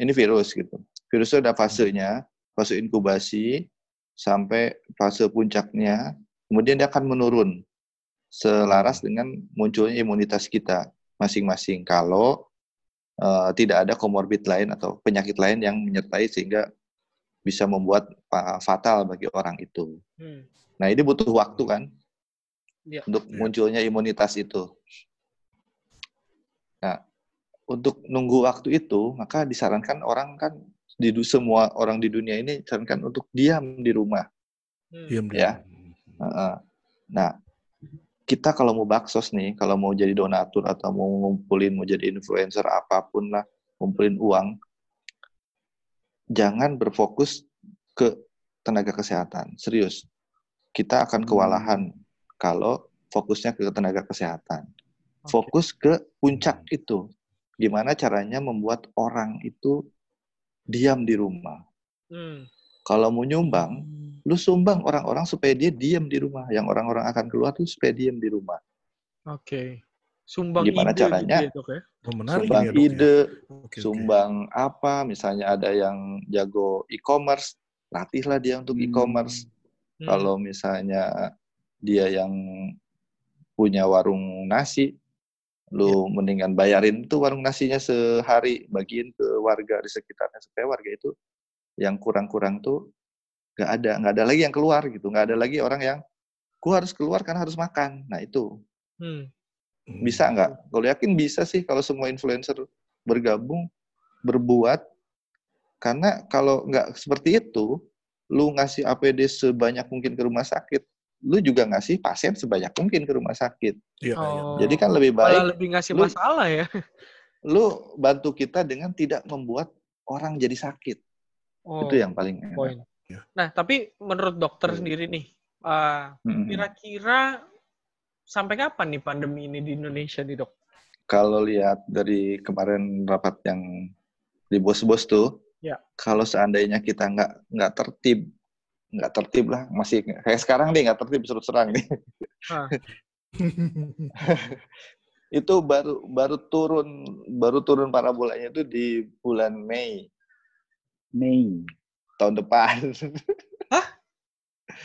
ini virus gitu. Virusnya ada fasenya, fase inkubasi sampai fase puncaknya, kemudian dia akan menurun selaras dengan munculnya imunitas kita masing-masing kalau eh, tidak ada komorbid lain atau penyakit lain yang menyertai sehingga bisa membuat fa- fatal bagi orang itu. Hmm. Nah, ini butuh waktu kan Iya. untuk Iya. munculnya imunitas itu. Nah, untuk nunggu waktu itu, maka disarankan orang kan di semua orang di dunia ini disarankan untuk diam di rumah. Hmm. Diam Ya. Nah, kita kalau mau baksos nih, kalau mau jadi donatur atau mau ngumpulin, mau jadi influencer apa pun lah, ngumpulin uang, jangan berfokus ke tenaga kesehatan. Serius, kita akan kewalahan kalau fokusnya ke tenaga kesehatan. Fokus ke puncak itu. Gimana caranya membuat orang itu diam di rumah. Hmm. Kalau mau nyumbang, lu sumbang orang-orang supaya dia diam di rumah. Yang orang-orang akan keluar tuh supaya diam di rumah. Oke. Sumbang Gimana ide caranya? gitu ya, Dok, ya? Oh, menarik sumbang ya, Dok, ya. ide, oke. sumbang apa, misalnya ada yang jago e-commerce, latihlah dia untuk Hmm. e-commerce. Hmm. Kalau misalnya dia yang punya warung nasi, lu mendingan bayarin tuh warung nasinya sehari, bagiin ke warga di sekitarnya supaya warga itu yang kurang-kurang tuh nggak ada, nggak ada lagi yang keluar gitu, nggak ada lagi orang yang gua harus keluar karena harus makan. Nah itu Hmm. Hmm. bisa nggak? Kalau yakin bisa sih kalau semua influencer bergabung, berbuat. Karena kalau nggak seperti itu, lu ngasih APD sebanyak mungkin ke rumah sakit, lu juga ngasih pasien sebanyak mungkin ke rumah sakit. Iya, iya. Oh. Jadi kan lebih Malah baik lebih ngasih lu- masalah ya. lu bantu kita dengan tidak membuat orang jadi sakit. Oh, Itu yang paling enak. poin. Ya. Nah, tapi menurut dokter Hmm. sendiri nih, uh, Mm-mm. kira-kira sampai kapan nih pandemi ini di Indonesia nih, Dok? Kalau lihat dari kemarin rapat yang di bos-bos tuh, Ya. kalau seandainya kita nggak nggak tertib, nggak tertib lah, masih kayak sekarang nih nggak tertib serut serang nih. Itu baru baru turun baru turun parabolanya itu di bulan Mei Mei. tahun depan.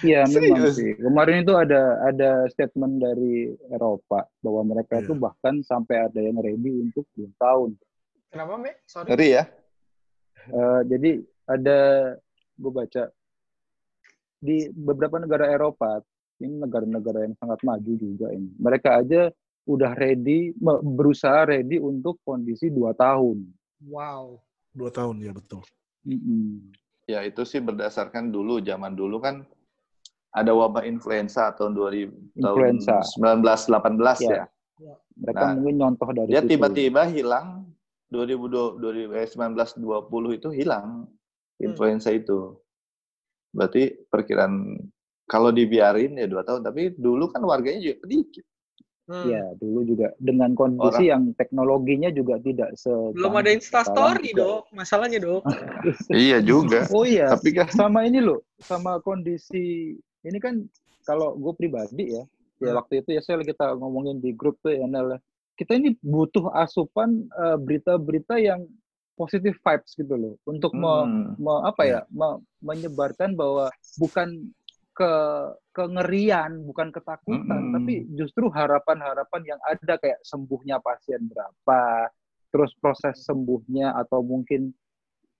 Iya memang sih. Kemarin itu ada ada statement dari Eropa bahwa mereka itu Iya. bahkan sampai ada yang ready untuk dua tahun. kenapa, Me? Sorry. Ngeri ya? Eh, jadi ada gue baca di beberapa negara Eropa ini negara-negara yang sangat maju juga ini. Mereka aja udah ready berusaha ready untuk kondisi dua tahun. Wow. Dua tahun ya betul. Mm-mm. Ya itu sih berdasarkan dulu zaman dulu kan ada wabah influenza tahun 2000 Influenza. tahun 1918 Ya. ya. Mereka Nah, mungkin nyontoh dari Dia situ. tiba-tiba hilang 2020 eh, 1920 itu hilang influenza itu. Berarti perkiraan kalau dibiarin ya dua tahun, tapi dulu kan warganya juga sedikit. Hmm. Ya, dulu juga dengan kondisi Orang. yang teknologinya juga tidak se Belum ada Instastory, Dok. Masalahnya, Dok. iya juga. Oh iya. Tapi kan sama ini loh, sama kondisi ini kan kalau gue pribadi ya, ya hmm. waktu itu ya saya kita ngomongin di grup tuh ya Nel. Ya. Kita ini butuh asupan uh, berita-berita yang positif vibes gitu loh untuk hmm. me, me, apa ya, ya me, menyebarkan bahwa bukan ke kengerian, bukan ketakutan, hmm. tapi justru harapan-harapan yang ada kayak sembuhnya pasien berapa, terus proses sembuhnya atau mungkin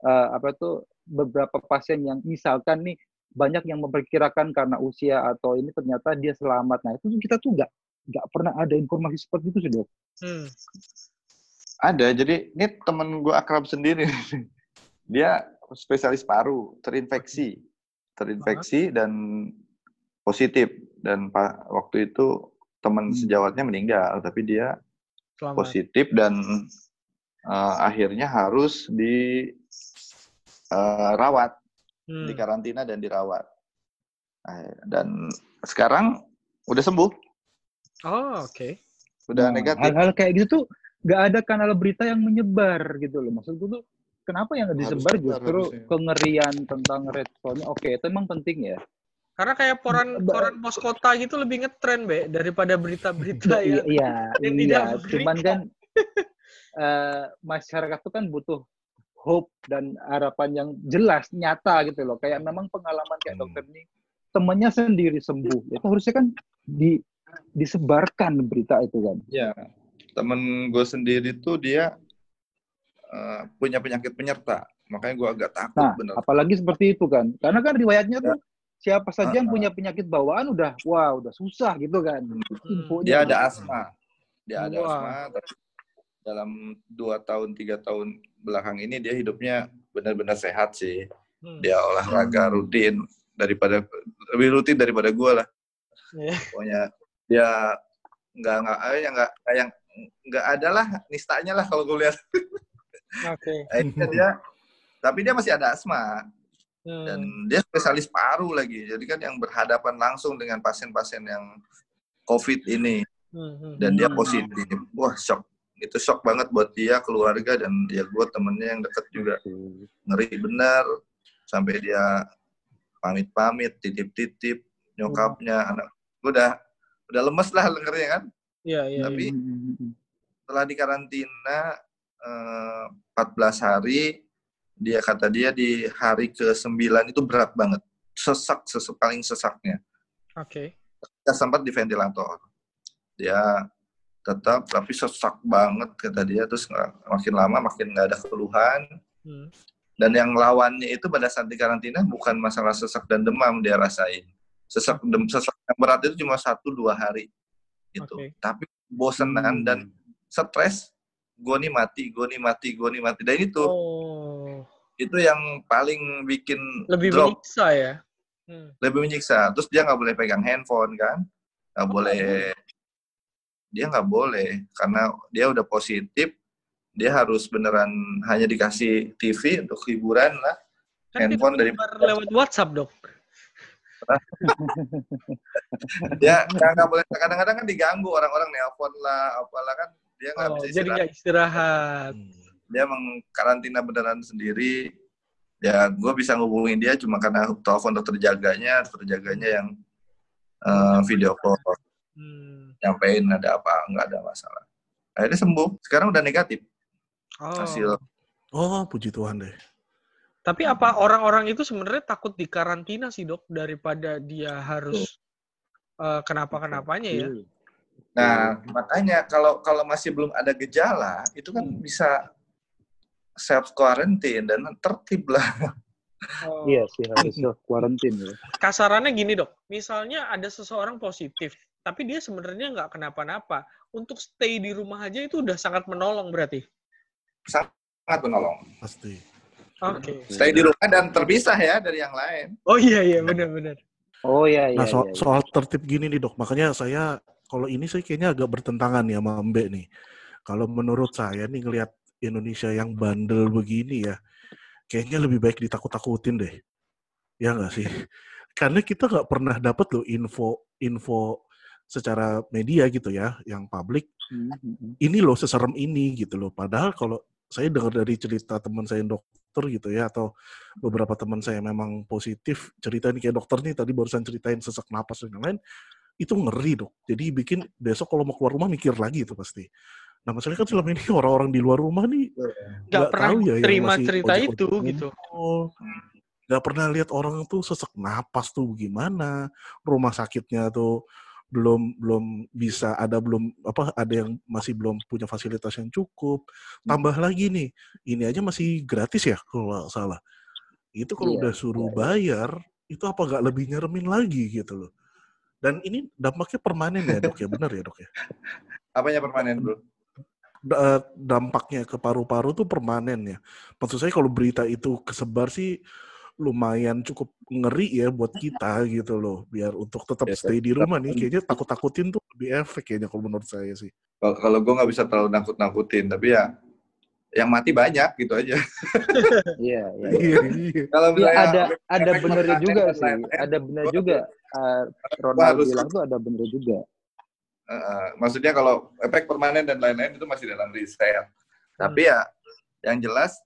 uh, apa tuh beberapa pasien yang misalkan nih banyak yang memperkirakan karena usia atau ini ternyata dia selamat. Nah itu kita tuh nggak nggak pernah ada informasi seperti itu sih dok. Hmm. Ada, jadi ini temen gue akrab sendiri, dia spesialis paru terinfeksi terinfeksi dan positif dan pak waktu itu teman hmm. sejawatnya meninggal tapi dia Selamat. positif dan uh, akhirnya harus dirawat eh, uh, hmm. di karantina dan dirawat. Nah, dan sekarang udah sembuh. Oh oke. Okay. udah nah, negatif. hal-hal kayak gitu tuh nggak ada kanal berita yang menyebar gitu loh. Maksudku tuh kenapa yang disebar justru kengerian tentang red zone oke itu emang penting ya. Karena kayak koran koran pos kota gitu lebih ngetren be daripada berita-berita ya iya iya. cuman kan uh, masyarakat tuh kan butuh hope dan harapan yang jelas nyata gitu loh kayak memang pengalaman kayak hmm. dokter ini temannya sendiri sembuh itu harusnya kan di disebarkan berita itu kan ya temen gue sendiri tuh dia Eh, punya penyakit penyerta. Makanya gue agak takut nah, bener. Apalagi seperti itu kan. Karena kan riwayatnya tuh ya. siapa saja yang punya penyakit bawaan udah wah udah susah gitu kan. Infonya dia ada asma. Dia ada asma. Dalam dua tahun tiga tahun belakang ini dia hidupnya benar-benar sehat sih. Hmm. Dia olahraga hmm. rutin daripada lebih rutin daripada gue lah. Yeah. Pokoknya dia nggak nggak yang nggak yang nggak ada lah nistanya lah kalau gue lihat. Oke. Okay. dia, tapi dia masih ada asma. Hmm. Dan dia spesialis paru lagi. Jadi kan yang berhadapan langsung dengan pasien-pasien yang COVID ini. Hmm. Dan dia positif. Wah, shock. Itu shock banget buat dia, keluarga, dan dia gue temennya yang deket juga. Ngeri benar. Sampai dia pamit-pamit, titip-titip, nyokapnya, hmm. anak. Gue udah, udah lemes lah dengernya kan. Iya, iya. Tapi ya. setelah di karantina, 14 hari dia kata dia di hari ke-9 itu berat banget. Sesak, sesak paling sesaknya. Oke. Okay. Dia sempat di ventilator. Dia tetap tapi sesak banget kata dia terus makin lama makin nggak ada keluhan. Hmm. Dan yang lawannya itu pada saat di karantina bukan masalah sesak dan demam dia rasain. Sesak dem sesak yang berat itu cuma satu dua hari itu. Okay. Tapi bosenan hmm. dan stres gue nih mati, gue nih mati, gue nih mati. Dan itu, oh. itu yang paling bikin lebih drop. menyiksa ya. Hmm. Lebih menyiksa. Terus dia nggak boleh pegang handphone kan, nggak oh. boleh. Dia nggak boleh karena dia udah positif. Dia harus beneran hanya dikasih TV untuk hiburan lah. Kan handphone dari lewat WhatsApp dok. dia nggak boleh kadang-kadang kan diganggu orang-orang nelpon lah apalah kan dia nggak oh, bisa istirahat. Jadi nggak istirahat. Hmm. Dia mengkarantina beneran sendiri. Ya, gue bisa ngubungin dia cuma karena telepon dokter jaganya, dokter jaganya yang uh, video call. Hmm. Nyampein ada apa, nggak ada masalah. Akhirnya sembuh. Sekarang udah negatif. Oh. Hasil. Oh, puji Tuhan deh. Tapi apa orang-orang itu sebenarnya takut di karantina sih dok daripada dia harus uh, kenapa-kenapanya ya? Nah, makanya kalau kalau masih belum ada gejala, itu kan hmm. bisa self quarantine dan tertib lah. Oh. Iya sih harus self quarantine ya. Kasarannya gini dok, misalnya ada seseorang positif, tapi dia sebenarnya nggak kenapa-napa, untuk stay di rumah aja itu udah sangat menolong berarti. Sangat menolong. Pasti. Oke. Okay. Stay di rumah dan terpisah ya dari yang lain. Oh iya iya benar-benar. Oh iya iya. Nah so iya, iya. soal tertib gini nih dok, makanya saya kalau ini sih kayaknya agak bertentangan ya sama Mbak nih. Kalau menurut saya nih ngelihat Indonesia yang bandel begini ya, kayaknya lebih baik ditakut-takutin deh. Ya nggak sih? Karena kita nggak pernah dapat loh info info secara media gitu ya, yang publik, Hmm, hmm, hmm. ini loh seserem ini gitu loh. Padahal kalau saya dengar dari cerita teman saya yang dokter gitu ya, atau beberapa teman saya yang memang positif, cerita ini kayak dokter nih tadi barusan ceritain sesak napas dan lain-lain, itu ngeri dok. Jadi bikin besok kalau mau keluar rumah mikir lagi itu pasti. Nah masalahnya kan selama ini orang-orang di luar rumah nih Nggak nggak pernah tahu ya yang terima masih cerita ojek-ojek itu gitu. ngumpul. Nggak pernah lihat orang tuh sesak napas tuh gimana, rumah sakitnya tuh belum belum bisa ada belum apa ada yang masih belum punya fasilitas yang cukup. Tambah lagi nih, ini aja masih gratis ya kalau nggak salah. Itu kalau Iya, udah suruh iya, iya. bayar, itu apa nggak lebih nyeremin lagi gitu loh. Dan ini dampaknya permanen ya dok ya, benar ya dok ya? Apanya permanen, Bro? Da- dampaknya ke paru-paru tuh permanen ya. Maksud saya kalau berita itu kesebar sih lumayan cukup ngeri ya buat kita gitu loh. Biar untuk tetap Ya, stay di rumah nih, kayaknya takut-takutin tuh lebih efek kayaknya kalau menurut saya sih. Kalau kalau gue nggak bisa terlalu nakut-nakutin, tapi ya yang mati banyak gitu aja. Iya, iya. Iya, iya. Kalau Iya misalnya ada ada benernya juga sih, ada bener juga. Uh, Ronald harus bilang tuh ada bener juga. Eh, maksudnya kalau efek permanen dan lain-lain itu masih dalam riset. Tapi Hmm. ya yang jelas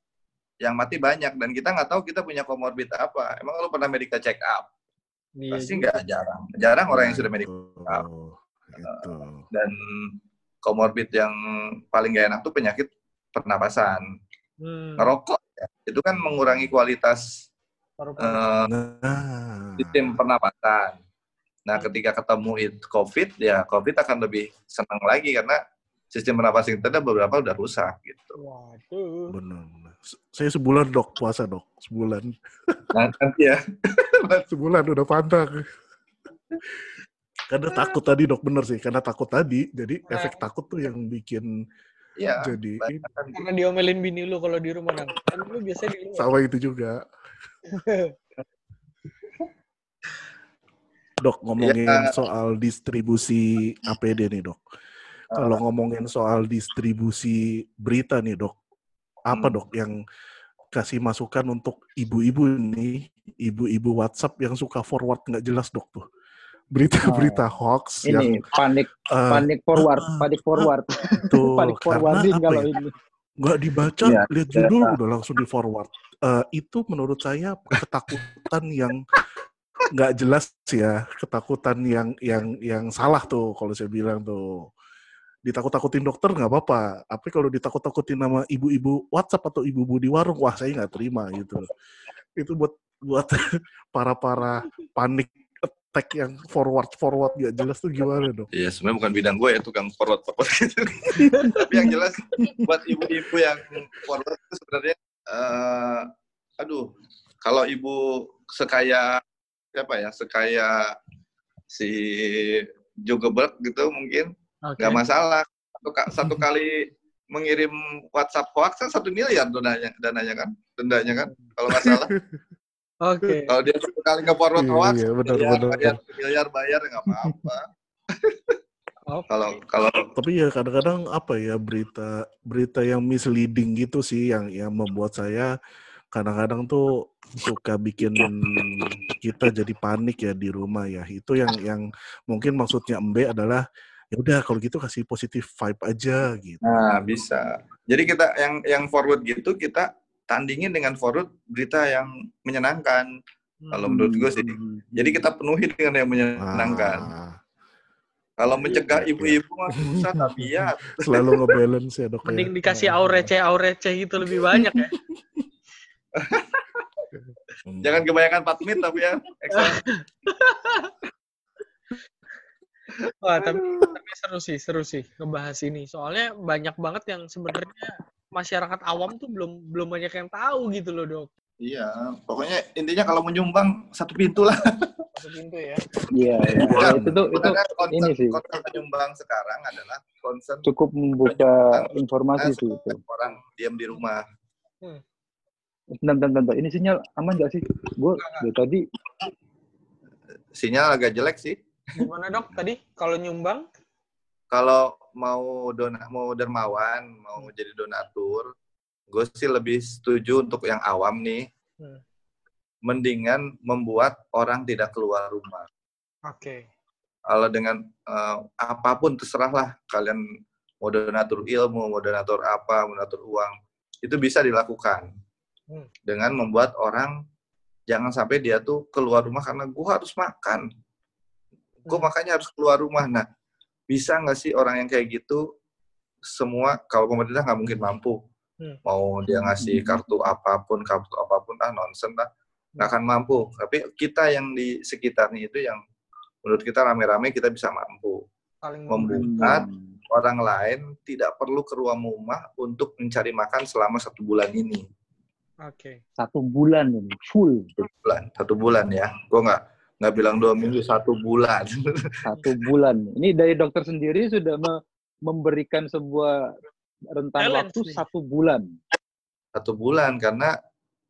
yang mati banyak dan kita nggak tahu kita punya komorbid apa. Emang lo pernah medical check up? Iya Pasti nggak jarang. Jarang orang yang sudah medical Gitu, up. gitu. dan komorbid yang paling gak enak tuh penyakit pernapasan. Hmm, Ngerokok ya, itu kan mengurangi kualitas paru-paru. eh, Nah, sistem pernapasan. Nah, ketika ketemu itu COVID, ya COVID akan lebih senang lagi karena sistem pernapasan kita ada beberapa udah rusak gitu. Waduh. benar. Saya sebulan dok puasa dok, sebulan. Nah, nanti ya, Sebulan udah pantang. Karena takut tadi dok bener sih, karena takut tadi, jadi efek takut tuh yang bikin ya jadi. Karena diomelin bini lu kalau di rumah kan. Kan lu biasanya di luar. sama itu juga. Dok ngomongin Ya. soal distribusi APD nih dok. Kalau Ah. ngomongin soal distribusi berita nih dok, apa Hmm. dok yang kasih masukan untuk ibu-ibu nih, ibu-ibu WhatsApp yang suka forward nggak jelas dok tuh. Berita-berita hoax yang Ini panik eh, panik forward, ah, panik forward, betul. panik Karena forwarding apa kalau ya? ini. nggak dibaca, Iya, lihat judul udah langsung di forward. Eh, itu menurut saya ketakutan yang nggak jelas ya, ketakutan yang yang yang salah tuh kalau saya bilang tuh. Ditakut-takutin dokter nggak apa-apa, tapi kalau ditakut-takutin nama ibu-ibu WhatsApp atau ibu-ibu di warung, wah saya nggak terima gitu. Itu buat buat para para panik attack yang forward forward nggak jelas tuh gimana dok? Iya, sebenarnya bukan bidang gue ya tukang forward forward gitu. Tapi yang jelas buat ibu-ibu yang forward itu sebenarnya, eh, aduh, kalau ibu sekaya siapa ya, sekaya si Zuckerberg gitu mungkin Oke. nggak masalah. Satu, ka- satu kali mengirim WhatsApp hoax kan satu miliar dananya, dananya kan, dendanya kan, kalau nggak salah. Oke. Kalau dia satu kali nge-forward Iya, hoax, iya, benar, miliar, benar. bayar, miliar bayar nggak apa-apa. Kalau kalau tapi ya kadang-kadang apa ya berita berita yang misleading gitu sih yang yang membuat saya kadang-kadang tuh suka bikin kita jadi panik ya di rumah ya itu yang yang mungkin maksudnya Embe adalah ya udah kalau gitu kasih positif vibe aja gitu Nah, bisa. Jadi kita yang yang forward gitu kita tandingin dengan forward berita yang menyenangkan. Kalau menurut gue sih. Jadi kita penuhi dengan yang menyenangkan. Ah, Kalau mencegah Oke, oke. ibu-ibu mah susah tapi ya. selalu ngebalance ya dok ya. Mending dikasih aurece aurece gitu lebih banyak ya. Hmm. Jangan kebanyakan 4 menit tapi ya. Wah, tapi, tapi seru sih, seru sih ngebahas ini. Soalnya banyak banget yang sebenarnya masyarakat awam tuh belum belum banyak yang tahu gitu loh, Dok. Iya, pokoknya intinya kalau menyumbang satu pintu lah. Satu pintu ya. Iya, iya. Bukan. Ya, itu tuh itu concern, ini sih. concern penyumbang sekarang adalah concern cukup membuka informasi sih itu. orang diam di rumah. Bentar, bentar, bentar. Ini sinyal aman nggak sih? Gue dari tadi Sinyal agak jelek sih. Gimana, Dok? Tadi kalau nyumbang kalau mau dona mau dermawan mau jadi donatur gue sih lebih setuju untuk yang awam nih Hmm. mendingan membuat orang tidak keluar rumah Oke. kalau dengan uh, apa pun terserahlah kalian mau donatur ilmu, mau donatur apa, mau donatur uang, itu bisa dilakukan hmm. dengan membuat orang jangan sampai dia tuh keluar rumah karena gue harus makan, gue hmm. makanya harus keluar rumah. Nah, bisa nggak sih orang yang kayak gitu semua kalau pemerintah nggak mungkin mampu hmm. mau dia ngasih kartu apa pun kartu apa pun ah nonsen lah nggak akan mampu tapi kita yang di sekitarnya itu yang menurut kita rame-rame kita bisa mampu Paling membuat hmm. orang lain tidak perlu ke ruang rumah untuk mencari makan selama satu bulan ini. Oke. Okay. Satu bulan ini full. Satu bulan, satu bulan ya. Gue nggak nggak bilang dua minggu, satu bulan. Satu bulan. Ini dari dokter sendiri sudah me memberikan sebuah rentang Talent waktu sih. satu bulan. Satu bulan karena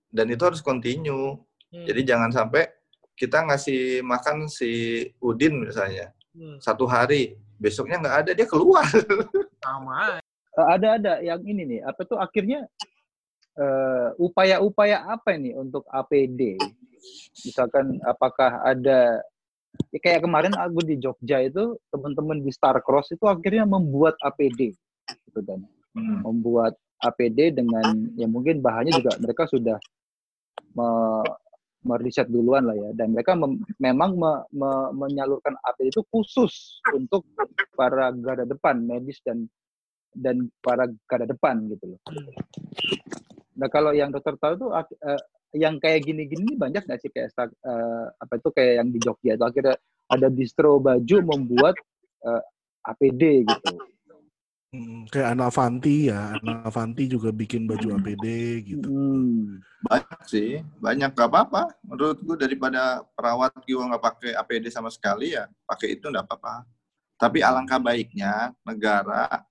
dan itu harus continue. Hmm. Jadi jangan sampai kita ngasih makan si Udin misalnya hmm. satu hari, besoknya nggak ada dia keluar. Sama. Eh, ada ada yang ini nih, apa tuh akhirnya upaya eh, upaya-upaya apa ini untuk APD? Misalkan apakah ada ya kayak kemarin aku di Jogja itu teman-teman di Star Cross itu akhirnya membuat APD gitu kan. Hmm. Membuat APD dengan ya mungkin bahannya juga mereka sudah me, meriset duluan lah ya dan mereka mem memang me me menyalurkan APD itu khusus untuk para garda depan medis dan dan para garda depan gitu loh. Nah kalau yang dokter tahu tuh uh, yang kayak gini-gini banyak nggak sih kayak uh, apa itu kayak yang di Jogja itu akhirnya ada distro baju membuat uh, eh, APD gitu. Hmm, kayak Ana Avanti ya, Ana Avanti juga bikin baju APD gitu. Hmm. Banyak sih, banyak gak apa-apa. Menurut gue daripada perawat gue nggak pakai APD sama sekali ya, pakai itu nggak apa-apa. Tapi alangkah baiknya negara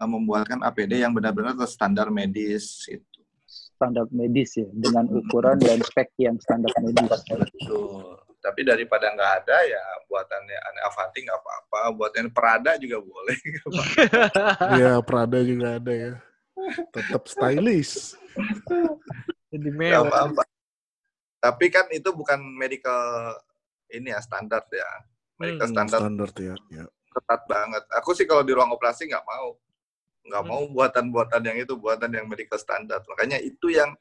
membuatkan APD yang benar-benar standar medis itu. Standar medis ya, dengan ukuran dan spek yang standar medis. Betul. Tapi daripada nggak ada ya buatannya aneh Avanti nggak apa-apa. Buatannya Prada juga boleh. Iya Prada juga ada ya. Tetap stylish. Jadi mewah. apa -apa. tapi kan itu bukan medical ini ya standar ya. Medical hmm, standar standar ya, ya. Ketat banget. Aku sih kalau di ruang operasi nggak mau nggak hmm. mau buatan-buatan yang itu buatan yang medical standar makanya itu yang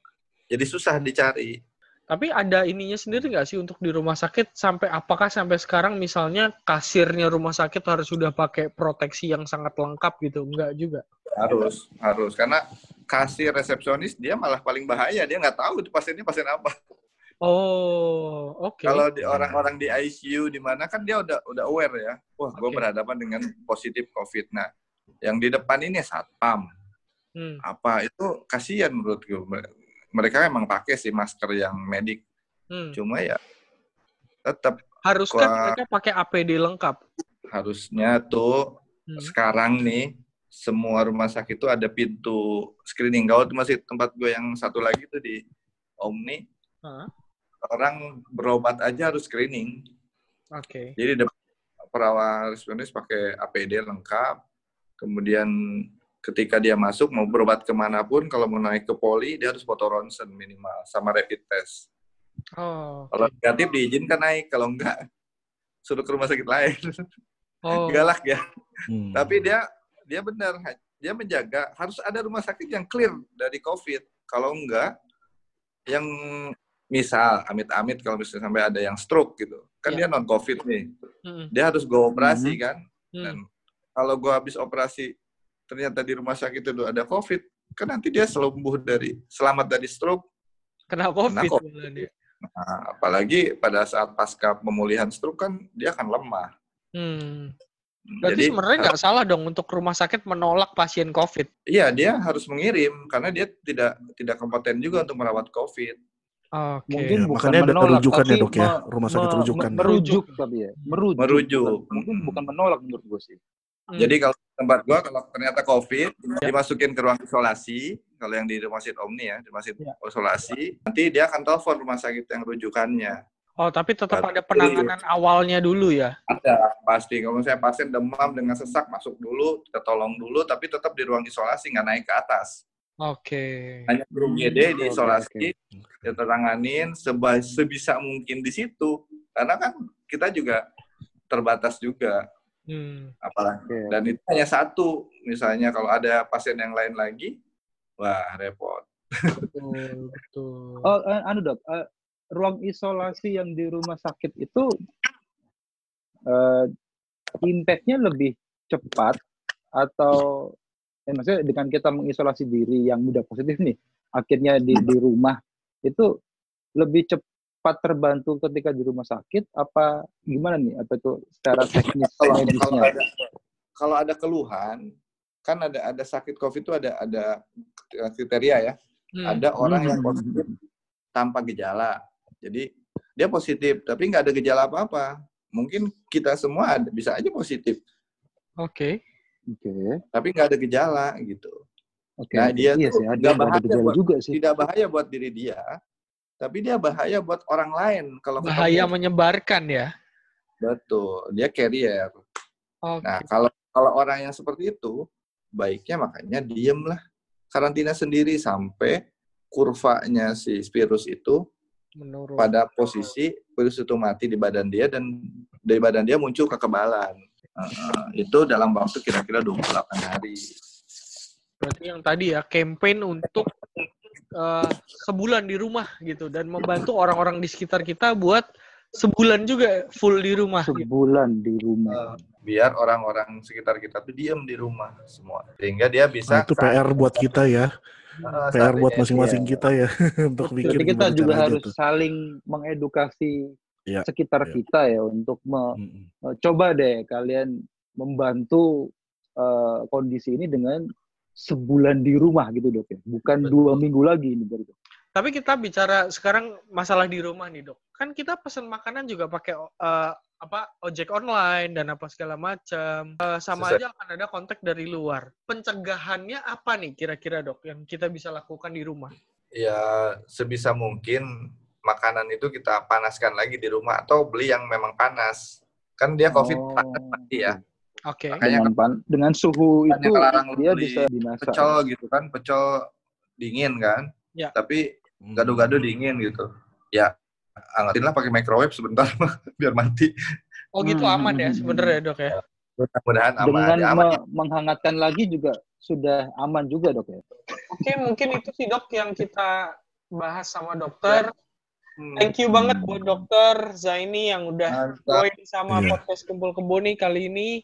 jadi susah dicari tapi ada ininya sendiri nggak sih untuk di rumah sakit sampai apakah sampai sekarang misalnya kasirnya rumah sakit harus sudah pakai proteksi yang sangat lengkap gitu? Enggak juga. Harus, harus karena kasir resepsionis dia malah paling bahaya, dia nggak tahu itu pasiennya pasien apa. Oh, oke. Okay. Kalau di orang-orang di ICU di mana kan dia udah udah aware ya. Wah, gue okay. berhadapan dengan positif COVID. Nah, yang di depan ini satpam. Hmm. Apa itu kasihan menurut gue mereka emang pakai sih masker yang medik. Hmm. Cuma ya tetap haruskah kan mereka pakai APD lengkap? Harusnya tuh hmm. sekarang nih semua rumah sakit itu ada pintu screening. Kalau masih tempat gue yang satu lagi tuh di Omni, huh? orang berobat aja harus screening. Oke. Okay. Jadi perawat responis pakai APD lengkap, kemudian ketika dia masuk mau berobat ke mana pun kalau mau naik ke poli dia harus foto ronsen minimal sama rapid test. Oh. Kalau negatif diizinkan naik, kalau enggak suruh ke rumah sakit lain. Oh. Galak ya. Hmm. Tapi dia dia benar dia menjaga harus ada rumah sakit yang clear dari COVID. Kalau enggak yang misal amit-amit kalau misalnya sampai ada yang stroke gitu, kan yeah. dia non COVID nih, hmm. dia harus go operasi hmm. kan. Hmm. Dan kalau gua habis operasi ternyata di rumah sakit itu ada COVID, kan nanti dia sembuh dari selamat dari stroke. Kena COVID. Kena COVID. Nah, apalagi pada saat pasca pemulihan stroke kan dia akan lemah. Hmm. Berarti Jadi, sebenarnya nggak salah dong untuk rumah sakit menolak pasien COVID. Iya, dia harus mengirim karena dia tidak tidak kompeten juga untuk merawat COVID. Okay. Mungkin ya, bukan menolak, ada rujukan ya dok ya, rumah sakit rujukan. Merujuk tapi ya, merujuk. Merujuk. Mungkin bukan menolak menurut gue sih. Hmm. Jadi kalau tempat gua kalau ternyata COVID ya. dimasukin ke ruang isolasi, kalau yang di rumah sakit Omni ya, di rumah sakit ya. isolasi, nanti dia akan telepon rumah sakit yang rujukannya. Oh, tapi tetap ada penanganan awalnya dulu ya? Ada, pasti. Kalau saya pasien demam dengan sesak, masuk dulu, kita tolong dulu, tapi tetap di ruang isolasi, nggak naik ke atas. Oke. Okay. Hanya room GD di isolasi, okay. kita tanganin sebisa mungkin di situ. Karena kan kita juga terbatas juga. Hmm. Apalagi Oke. dan itu hanya satu. Misalnya kalau ada pasien yang lain lagi, wah repot. Betul, betul. Oh, eh, anu dok, eh, ruang isolasi yang di rumah sakit itu eh, impact-nya lebih cepat atau eh, maksudnya dengan kita mengisolasi diri yang mudah positif nih, akhirnya di di rumah itu lebih cepat terbantu ketika di rumah sakit apa gimana nih? Apa itu secara teknis Kalau kalau medisnya? ada kalau ada keluhan, kan ada ada sakit COVID itu ada ada kriteria ya. Hmm. Ada orang yang Hmm. positif tanpa gejala. Jadi dia positif tapi nggak ada gejala apa-apa. Mungkin kita semua ada, bisa aja positif Oke. Oke, tapi nggak ada gejala gitu. oke. Nah, dia iya tuh sih, ada nggak ada bahaya gejala buat- juga sih. Tidak bahaya buat diri dia, tapi dia bahaya buat orang lain kalau ketemu. Bahaya menyebarkan ya. Betul, dia carrier. Oke. Nah, kalau kalau orang yang seperti itu, baiknya makanya diem lah. Karantina sendiri sampai kurvanya si virus itu Menurut. pada posisi virus itu mati di badan dia dan dari badan dia muncul kekebalan. Uh, itu dalam waktu kira-kira 28 hari. Berarti yang tadi ya campaign untuk eh, sebulan di rumah gitu dan membantu orang-orang di sekitar kita buat sebulan juga full di rumah. gitu. Sebulan di rumah. Biar orang-orang sekitar kita tuh diem di rumah semua. Sehingga dia Nah, bisa itu PR buat kita ya. uh, PR buat masing-masing iya. kita ya untuk mikir Jadi kita juga harus tuh. saling mengedukasi Iya, sekitar iya. kita ya untuk me- eh, coba deh kalian membantu eh, kondisi ini dengan sebulan di rumah gitu dok ya, bukan Betul. dua minggu lagi ini baru. Dok. Tapi kita bicara sekarang masalah di rumah nih dok. Kan kita pesan makanan juga pakai eh, apa ojek online dan apa segala macam. Eh, sama Sesuai. aja akan ada kontak dari luar. Pencegahannya apa nih kira-kira dok yang kita bisa lakukan di rumah? Ya sebisa mungkin makanan itu kita panaskan lagi di rumah atau beli yang memang panas. Kan dia COVID Oh, panas pasti ya. Oke. Makanya Dengan, pan- dengan suhu itu kelarang dia bisa binasa. pecel gitu kan, pecel dingin kan. Ya. Tapi gado-gado dingin gitu. Ya angetinlah pakai microwave sebentar biar mati. Oh gitu Hmm, aman ya sebenarnya dok ya. Mudah-mudahan aman. Dengan Ya, aman. me- menghangatkan lagi juga sudah aman juga dok ya. Oke mungkin itu sih dok yang kita bahas sama dokter. Hmm. Thank you banget buat dokter Zaini yang udah join sama Iya. podcast Kumpul Kebo nih kali ini.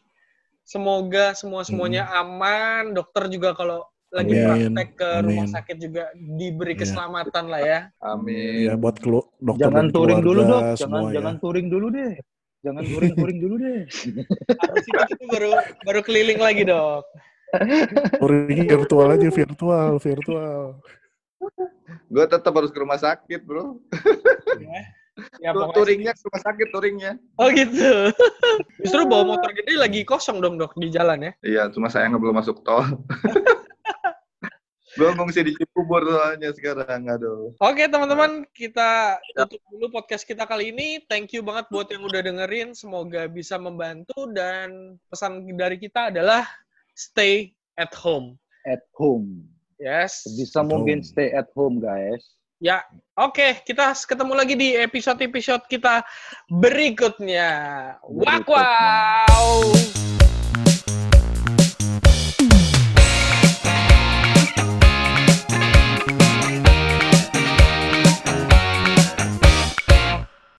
Semoga semua-semuanya aman. Dokter juga kalau lagi Amin. praktek ke rumah Amin. sakit juga diberi Iya. keselamatan lah ya. Amin. Ya buat kelu dokter Jangan touring dulu dok, jangan semua ya. jangan touring dulu deh. Jangan touring-touring dulu deh. Habis itu baru baru keliling lagi dok. Touring virtual aja virtual, virtual. Gue tetap harus ke rumah sakit, bro. Ya, pokoknya- touringnya ke rumah sakit, touringnya. Oh gitu. Justru bawa motor gede lagi kosong dong dok di jalan ya. Iya, cuma saya nggak belum masuk tol. gue ngungsi di Cibubur soalnya sekarang, aduh. Oke teman-teman, kita tutup dulu podcast kita kali ini. Thank you banget buat yang udah dengerin. Semoga bisa membantu dan pesan dari kita adalah stay at home. At home. Yes. Bisa At mungkin home. stay at home guys. Ya, oke. Kita ketemu lagi di episode-episode kita berikutnya. Berikutnya. wow.